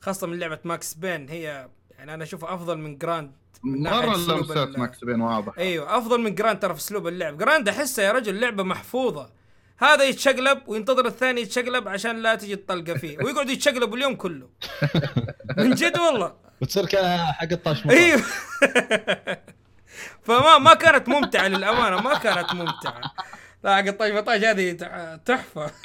A: خاصة من لعبة Max Payne. هي يعني أنا أشوفها أفضل من Grand من ناحية مرة
C: لمسات Max Payne واضح.
A: أيوه أفضل من Grand ترى في اسلوب اللعب. Grand احسها يا رجل لعبة محفوظة. هذا يتشقلب وينتظر الثاني يتشقلب عشان لا تجي الطلقة فيه ويقعد يتشقلب اليوم كله. من جد والله.
B: وتصير حق الطاش
A: أيوه. فما ما كانت ممتعة للأمانة ما كانت ممتعة. لا حق الطاش مطاش هذه تحفة.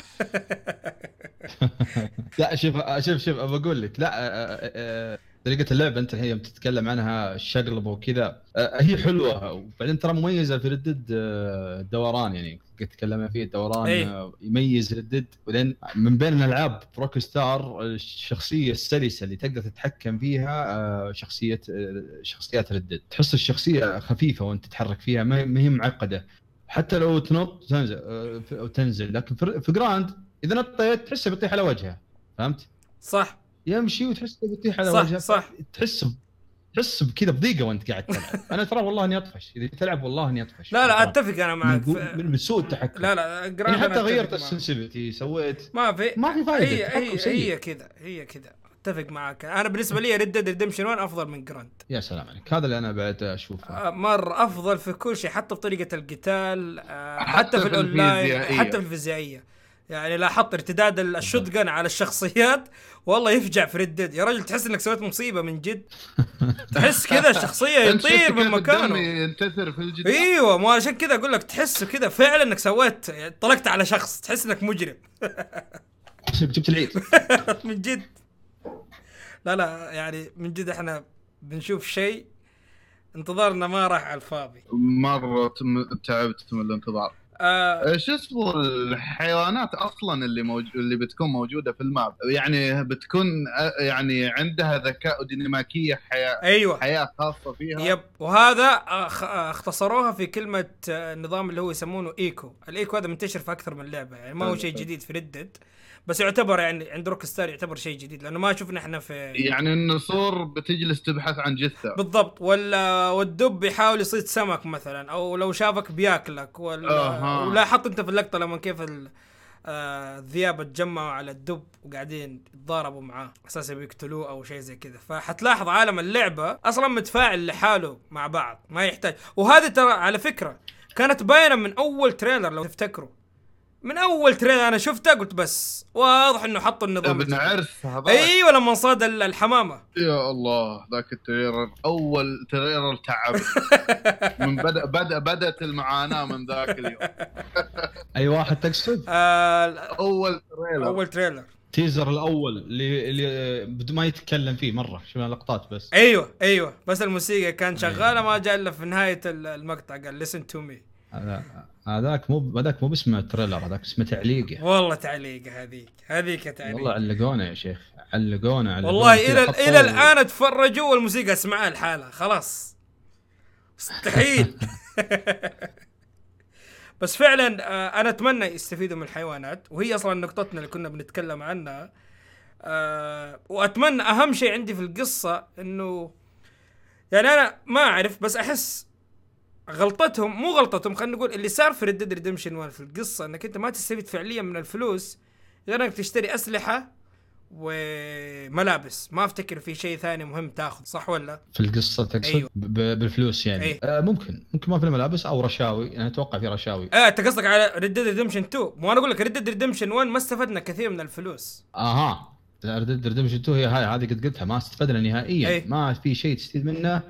B: لا شوف شوف شوف بقول لك لا طريقة اللعبة أنت الحين يوم تتكلم عنها الشقلب وكذا. آه، هي حلوة وبعدين ترى مميزة في ردد الدوران يعني قد تكلمنا فيه الدوران
A: إيه.
B: آه، يميز ردد وبعدين من بين الألعاب روك ستار الشخصية السلسة اللي تقدر تتحكم فيها شخصية آه، شخصيات ردد تحس الشخصية خفيفة وأنت تتحرك فيها ما هي معقدة. حتى لو تنط تنزل أو تنزل. لكن في Grand إذا نطيت تحسه بيطيح على وجهه فهمت؟
A: صح.
B: يمشي وتحسه بيطيح على
A: صح
B: وجهه.
A: صح.
B: تحس تحس بكذا بضيقة وأنت قاعد تلعب. أنا ترى والله إني أطفش. إذا تلعب والله إني أطفش.
A: لا لا. أتفق أنا
B: من,
A: معك.
B: قو-
A: ف-
B: من, من سوء التحكم.
A: لا لا
B: يعني حتى غيرت.
A: ال
B: sensitivity سويت.
A: ما في
B: ما في فايدة
A: هي هي. هي كذا هي كذا. أتفق معك. أنا بالنسبة لي Red Dead Redemption 1 أفضل من Grand
B: يا سلام عليك. هذا اللي أنا بعد أشوفه.
A: آه، مره أفضل في كل شيء حتى في طريقة القتال آه،
C: حتى
A: حتى في
C: الأونلاين.
A: حتى في الفيزيائية. يعني لاحظت ارتداد ال shot على الشخصيات. والله يفجع في ردد يا رجل تحس إنك سويت مصيبة من جد. تحس كذا الشخصيه يطير من مكانه.
C: ينتثر في الجدار.
A: أيوه مو عشان كذا أقول لك تحس كذا فعلا إنك سويت يعني طلقت على شخص تحس إنك مجرم.
B: جبت العيد.
A: من جد. لا لا يعني من جد إحنا بنشوف شيء انتظارنا ما راح على الفاضي.
C: مرة تعبت من الانتظار.
A: آه
C: شو اسمه الحيوانات أصلا اللي موج... اللي بتكون موجودة في ال map؟ يعني بتكون آه، يعني عندها ذكاء وديناميكيه حياة
A: أيوه.
C: حياة خاصة فيها؟
A: yep. وهذا أخ- اختصروها في كلمة آه، النظام اللي هو يسمونه eco. ال eco هذا منتشر في أكثر من لعبة يعني ما هو
C: حلو،
A: شيء
C: حلو.
A: جديد في ردد بس يعتبر يعني عند روك ستار يعتبر شيء جديد لأنه ما شفنا إحنا في
C: يعني النسور بتجلس تبحث عن جثة.
A: بالضبط. ولا والدب يحاول يصيد سمك مثلا أو لو شافك بياكلك ولا
C: أها.
A: ولاحظت أنت في اللقطة لما كيف ال- آه، الذئاب اتجمعوا على الدب وقاعدين يتضاربوا معاه أساسا بيقتلوه أو شيء زي كذا. فحتلاحظ عالم اللعبة أصلا متفاعل لحاله مع بعض ما يحتاج. وهذه ترى على فكرة كانت باينة من أول تريلر لو تفتكروا. من أول trailer أنا شفته قلت بس واضح إنه حطوا النظام
C: ابن. عرس هذا
A: أيوه لما صاد ال- الحمامة.
C: يا الله ذاك ال trailer أول trailer تعب. من بدا بدا بدأت المعاناة من ذاك اليوم.
B: أي واحد تقصد؟
A: آه
C: أول trailer.
A: أول trailer.
B: teaser الأول اللي اللي بدون ما يتكلم فيه مرة شفنا لقطات بس.
A: أيوه أيوه. بس الموسيقى كان شغالة ما جاء إلا في نهاية ال- المقطع قال listen to me.
B: هذا هذاك مو هذاك مو باسمه تريلر هذاك اسمه تعليقه.
A: والله تعليقه هذيك هذيك تعليق
B: والله علقونا يا شيخ علقونا علقونا.
A: والله
B: إلى
A: إلى الآن اتفرجوا والموسيقى أسمعها لحالها خلاص. مستحيل. بس فعلا آه، أنا أتمنى يستفيدوا من الحيوانات وهي أصلا نقطتنا اللي كنا بنتكلم عنها. آه، وأتمنى أهم شيء عندي في القصة إنه يعني أنا ما أعرف بس أحس غلطتهم مو غلطتهم خلينا نقول اللي صار في Red Redemption 1 في القصة إنك أنت ما تستفيد فعليا من الفلوس غير إنك تشتري أسلحة وملابس. ما أفتكر في شيء ثاني مهم تاخذ صح ولا؟
B: في القصة تقصد
A: أيوه.
B: بالفلوس يعني؟
A: أيوه.
B: آه ممكن. ممكن ما في الملابس أو رشاوي. أنا أتوقع في رشاوي.
A: آه أنت قصدك على Red Dead Redemption 2 مو أنا أقول لك Red Dead Redemption 1 ما استفدنا كثير من الفلوس.
B: أها. Red Redemption 2 هي هاي هذه قد قلتها ما استفدنا نهائيا.
A: أي.
B: ما في شيء تستفيد منه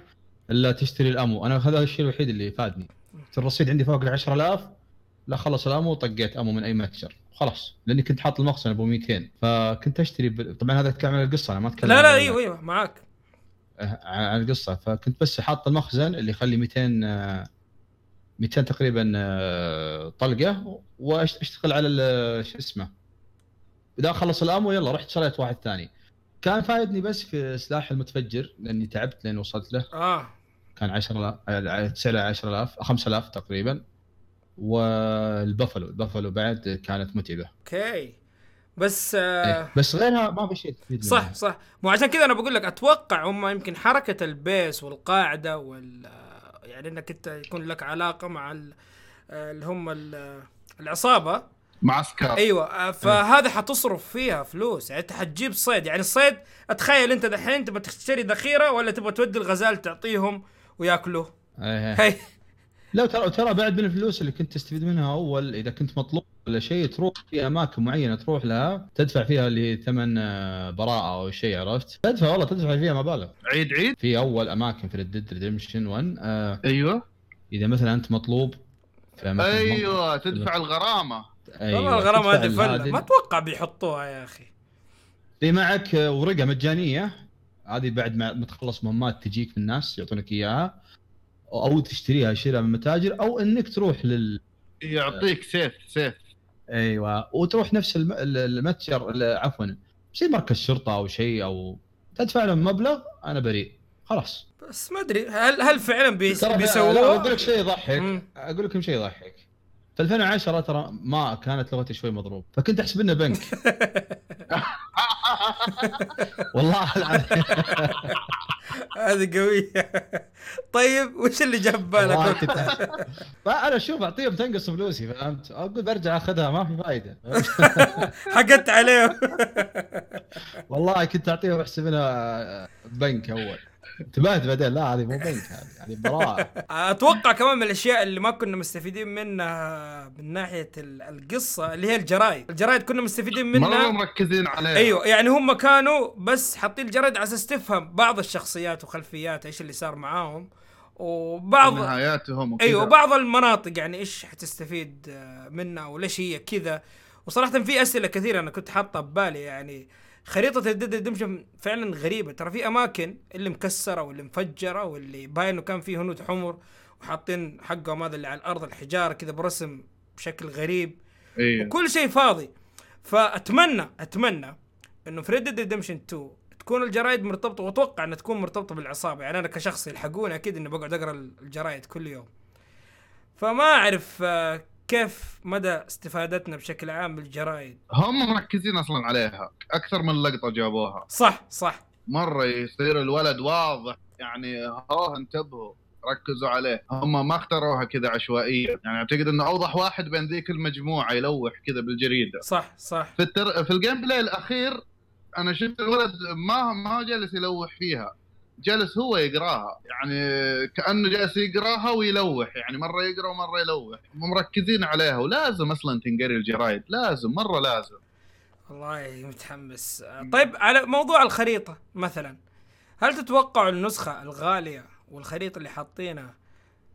B: إلا تشتري ال ammo. أنا هذا الشيء الوحيد اللي فادني. الرصيد عندي فوق ال 10000 لا خلص ال ammo وطقيت ammo من أي متجر. خلاص. لأني كنت حاط المخزن أبو 200 فكنت أشتري ب... طبعا هذا أتكلم عن القصة أنا ما أتكلم
A: لا لا إيوه إيوه معاك.
B: آه، عن القصة. فكنت بس حاط المخزن اللي يخلي 200 آه، 200 تقريبا آه، طلقة وأشتغل على شو اسمه. إذا خلص ال ammo يلا رحت شريت واحد ثاني. كان فايدني بس في سلاح المتفجر لأني تعبت لين وصلت له.
A: آه.
B: كان 10000 سعره 10000 5000 تقريبا. وال buffalo ال buffalo بعد كانت متعبة.
A: okay. بس آه
B: إيه. بس غيرها ما في شيء
A: صح
B: منها.
A: صح. مو عشان كذا أنا بقول لك أتوقع هم يمكن حركة ال base والقاعدة وال يعني إنك أنت يكون لك علاقة مع ال- اللي هم ال- العصابة.
C: معسكر
A: أيوه آه، فهذا حتصرف فيها فلوس. يعني أنت حتجيب صيد. يعني الصيد أتخيل أنت دحين تبغى تشتري ذخيرة ولا تبغى تودي الغزال تعطيهم وياكلوه.
B: إيه.
A: هي.
B: لا ترى ترى بعد من الفلوس اللي كنت تستفيد منها أول إذا كنت مطلوب ولا شيء تروح في أماكن معينة تروح لها تدفع فيها اللي ثمن آه، براءة أو شيء عرفت؟ تدفع والله تدفع فيها مبالغ.
C: عيد عيد؟
B: في أول أماكن في Red Redemption 1 آه
C: أيوه.
B: إذا مثلا أنت مطلوب في أماكن
C: أيوه تدفع الغرامة.
A: والله
B: أيوه
A: الغرامة
B: تدفع
A: هذه
B: فلة.
A: ما أتوقع بيحطوها يا أخي.
B: في معك آه، ورقة مجانية. هذه بعد ما تخلص مهمات تجيك من الناس يعطونك إياها أو تشتريها شراء من متاجر أو إنك تروح لل
C: يعطيك سيف سيف.
B: أيوه وتروح نفس الم... ال- المتجر ال- عفوا زي مركز شرطة أو شيء أو تدفع لهم مبلغ أنا بريء. خلاص.
A: بس ما أدري هل هل فعلا بيسووها؟
B: أقول لك شيء يضحك. أقول لكم شيء يضحك. في 2010 ترى ما كانت لغتي شوي مضروب فكنت أحسب إنه بنك. والله العظيم.
A: هذه قوية. طيب وش اللي جاب بالك؟
B: فأنا أشوف أعطيهم تنقص فلوسي فهمت؟ أقول برجع أخذها ما في فائده
A: حقدت عليهم.
B: والله كنت أعطيهم أحسب انها بنك أول. انتبهت بعدين. لا هذه مو بنك هذه هذه براءة.
A: أتوقع كمان من الأشياء اللي ما كنا مستفيدين منها من ناحية ال- القصة اللي هي الجرايد. الجرايد كنا مستفيدين منها.
C: مركزين عليها.
A: أيوه يعني هم كانوا بس حاطين الجرايد على أساس تفهم بعض الشخصيات وخلفيات إيش اللي صار معاهم. وبعض
C: نهاياتهم وكذا.
A: أيوه بعض المناطق يعني إيش حتستفيد آه، منها وليش هي كذا. وصراحة في أسئلة كثيرة أنا كنت حاطها ببالي يعني. خريطة ال Dead Redemption فعلا غريبة. ترى في أماكن اللي مكسرة واللي مفجرة واللي باين إنه كان فيه هنود حمر وحاطين حقهم هذا اللي على الأرض الحجارة كذا برسم بشكل غريب.
C: أيوه
A: وكل شيء فاضي. فأتمنى أتمنى إنه في Red Redemption 2 تكون الجرايد مرتبطة وأتوقع إنها تكون مرتبطة بالعصابة. يعني أنا كشخص يلحقوني أكيد إني بقعد أقرأ الجرايد كل يوم. فما أعرف آه، كيف مدى استفادتنا بشكل عام بالجرايد
C: هم مركزين أصلا عليها. أكثر من لقطة جابوها.
A: صح صح.
C: مرة يصير الولد واضح. يعني ها انتبهوا. ركزوا عليه. هم ما اختاروها كذا عشوائيا. يعني أعتقد إنه أوضح واحد بين ذيك المجموعة يلوح كذا بالجريدة.
A: صح صح.
C: في التر... في ال gameplay الأخير أنا شفت الولد ما ما جالس يلوح فيها. جالس هو يقراها. يعني كأنه جالس يقراها ويلوح. يعني مرة يقرأ ومرة يلوح. مركزين عليها. ولازم أصلا تنقري الجرايد. لازم. مرة لازم.
A: والله متحمس. طيب على موضوع الخريطة مثلا. هل تتوقعوا النسخة الغالية والخريطة اللي حاطينها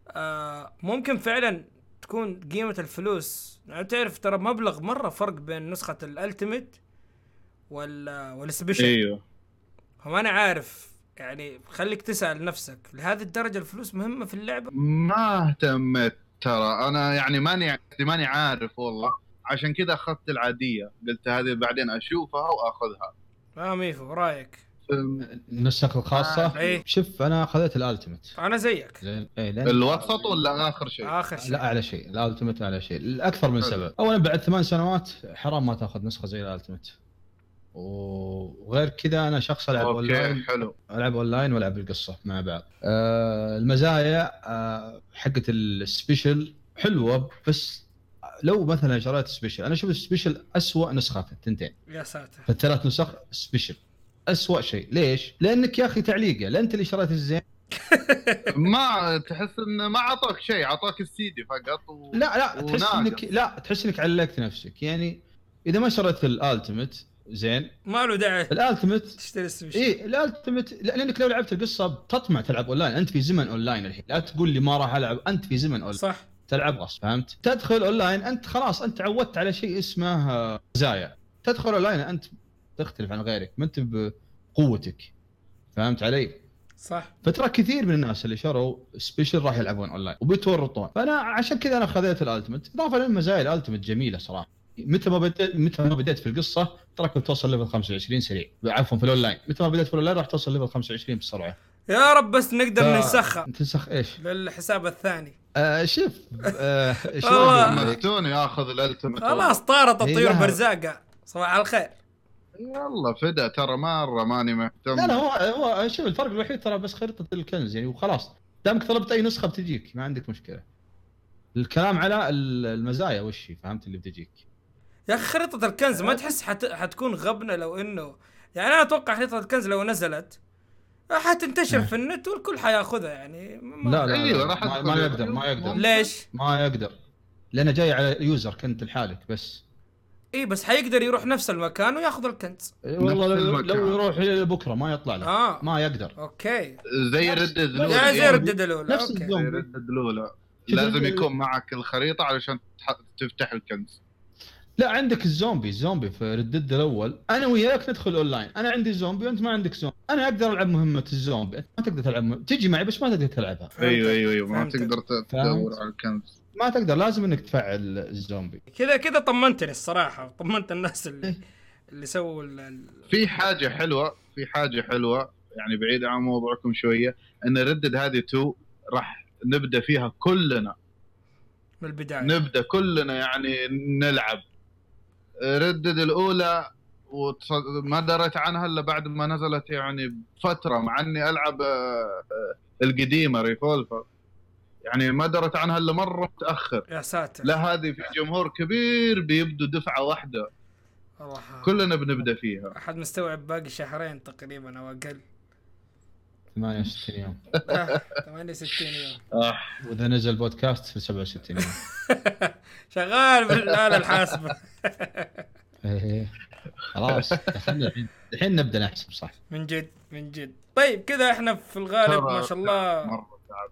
A: آه ممكن فعلا تكون قيمة الفلوس؟ يعني تعرف ترى مبلغ مرة فرق بين نسخة الألتيميت وال وال
C: special أيوه.
A: فما أنا عارف. يعني خليك تسأل نفسك لهذه الدرجة الفلوس مهمة في اللعبة؟
C: ما اهتمت ترى. أنا يعني ماني ماني عارف والله. عشان كذا أخذت العادية. قلت هذه بعدين أشوفها وأخذها.
A: ما ميفو رأيك؟
B: النسخ الخاصة؟
A: آه، إيه.
B: شوف أنا خذيت ال
A: ultimate أنا زيك.
B: زين. إيه لأن-
C: الوسط ولا آخر شيء؟
A: آخر شيء.
B: لا أعلى شيء. ال ultimate أعلى شيء. لاكثر من. سبب. اولا بعد ثمان سنوات حرام ما تأخذ نسخة زي ال ultimate وغير كذا أنا شخص ألعب
C: okay
B: online.
C: حلو.
B: ألعب أونلاين وألعب القصة مع بعض. آه المزايا آه حقت ال special حلوة بس لو مثلا شريت special أنا أشوف ال special اسوء نسخة في التنتين.
A: يا ساتر.
B: في الثلاث نسخ special. اسوء شيء. ليش؟ لأنك يا أخي تعليقة. لا أنت اللي شريت الزين.
C: ما تحس انه ما أعطاك شيء أعطاك السيدي فقط و...
B: لا لا تحس. انك لا تحس إنك علقت نفسك. يعني إذا ما شريت ال ultimate زين.
A: ما له داعي
B: ال ultimate
A: تشتري ال
B: special إيه ال ultimate لا لأنك لو لعبت القصة بتطمع تلعب أونلاين. أنت في زمن أونلاين الحين. لا تقول لي ما راح ألعب. أنت في زمن أونلاين.
A: صح.
B: تلعب غصب فهمت؟ تدخل أونلاين أنت خلاص أنت تعودت على شيء اسمه آه، مزايا تدخل أونلاين أنت تختلف عن غيرك. ما أنت بقوتك. فهمت علي؟
A: صح.
B: فترى كثير من الناس اللي شروا special راح يلعبون أونلاين وبيتورطون. فأنا عشان كذا أنا خذيت ال ultimate. إضافة للمزايا ال ultimate جميلة صراحة. متى ما بديت متى ما بديت في القصة تراك توصل level 25 سريع. عفوا في الأونلاين. متى ما بديت في الأونلاين راح توصل level 25 بسرعة.
A: يا رب بس نقدر
B: ف-
A: ننسخها.
B: تنسخ إيش؟
A: للحساب الثاني.
B: آه شوف آه
C: مفتون ياخذ ال ultimate
A: خلاص طارت
B: هي
A: الطيور بأرزاقها صباح الخير.
C: يلا فدا ترى مرة ماني مهتم.
B: لا لا هو هو شوف الفرق الوحيد ترى بس خريطة الكنز يعني وخلاص. دامك طلبت أي نسخة بتجيك ما عندك مشكلة. الكلام على ال- المزايا وش هي؟ فهمت اللي بتجيك.
A: يا أخي خريطة الكنز ما تحس حت... حتكون غبنة لو انه يعني أنا أتوقع خريطة الكنز لو نزلت حتنتشر
B: إيه.
A: في النت والكل حياخذها يعني. ما...
B: لا لا,
C: أيوة،
B: لا ما. ما يقدر ما يقدر.
A: ليش؟
B: ما يقدر. لأنه جاي على user كنت لحالك بس.
A: اي بس حيقدر يروح نفس المكان وياخذ الكنز.
B: إيه والله
C: نفس
B: لو,
C: المكان.
B: لو يروح بكرة ما يطلع له.
A: آه.
B: ما يقدر.
A: أوكي.
C: زي
B: Red
C: Dead
B: لا،
A: يعني زي
C: الاولى
A: ردد الاولى
B: نفس
A: أوكي.
B: الزوم.
C: زي Red Dead
B: الاولى
C: لازم يكون معك الخريطة علشان تح- تفتح الكنز.
B: لا عندك الزومبي الزومبي في Red Dead الأول. أنا وياك ندخل اونلاين أنا عندي زومبي وأنت ما عندك زومبي. أنا أقدر ألعب مهمة الزومبي. أنت ما تقدر تلعب مه... تجي معي بس ما تقدر تلعبها.
C: أيوه أيوه أيوه. ما. تقدر. تدور على الكنز.
B: ما تقدر لازم إنك تفعل الزومبي.
A: كذا كذا طمنتني الصراحة. طمنت الناس اللي
B: إيه.
A: اللي سووا ال- ال-
C: في حاجة حلوة في حاجة حلوة يعني بعيد عن موضوعكم شوية إن ردد هذه 2 راح نبدأ فيها كلنا.
A: من البداية.
C: نبدأ كلنا يعني نلعب. ردد الأولى وتص- ما دريت عنها إلا بعد ما نزلت يعني فتره مع إني ألعب آه، آه، القديمة ريفولفر. يعني ما دريت عنها إلا مرة متأخر.
A: يا ساتر.
C: لا هذه في جمهور كبير بيبدوا دفعة واحدة.
A: الله.
C: كلنا بنبدأ فيها.
A: أحد مستوعب باقي شهرين تقريبا أو أقل.
B: 68 يوم.
A: لا، 68 يوم.
C: آه.
B: وإذا نزل بودكاست في 67 يوم.
A: شغال بالآلة الحاسبة.
B: إيه. خلاص دخلنا الحين الحين نبدأ نحسب صح.
A: من جد من جد. طيب كذا إحنا في الغالب ما شاء الله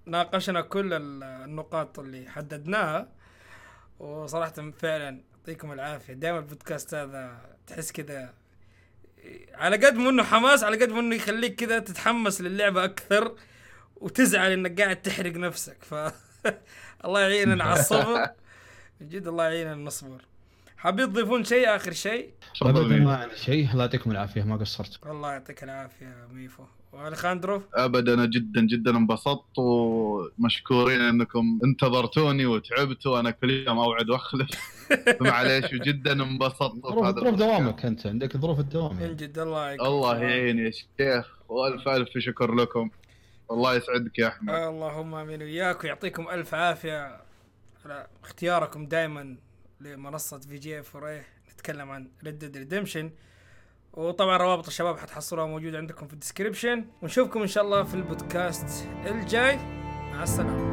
A: ناقشنا كل ال- النقاط اللي حددناها. وصراحة فعلا يعطيكم العافية. دائما البودكاست هذا تحس كذا على قد ما إنه حماس على قد ما إنه يخليك كذا تتحمس للعبة أكثر وتزعل إنك قاعد تحرق نفسك. ف الله يعيننا على الصبر. من جد الله يعيننا نصبر حابين تضيفون شيء آخر شيء؟
B: ابدا. ما عندي شيء. الله يعطيكم العافية ما قصرت.
A: الله يعطيك العافية ميفو. والخاندرو
C: ابدا أنا جدا جدا انبسطت ومشكورين إنكم انتظرتوني وتعبتوا. أنا كل يوم أوعد وأخلف. معليش وجدا انبسطت
B: ظروف. دوامك أنت عندك ظروف الدوام.
A: من. جد الله يعينك.
C: الله يعين يا شيخ. وألف ألف شكر لكم. الله يسعدك يا أحمد.
A: اللهم آمين وياك ويعطيكم ألف عافية. على اختياركم دائما لمنصة في جي فور نتكلم عن Red Redemption وطبعا روابط الشباب حتحصلوها موجودة عندكم في ال description ونشوفكم إن شاء الله في البودكاست الجاي. مع السلامة.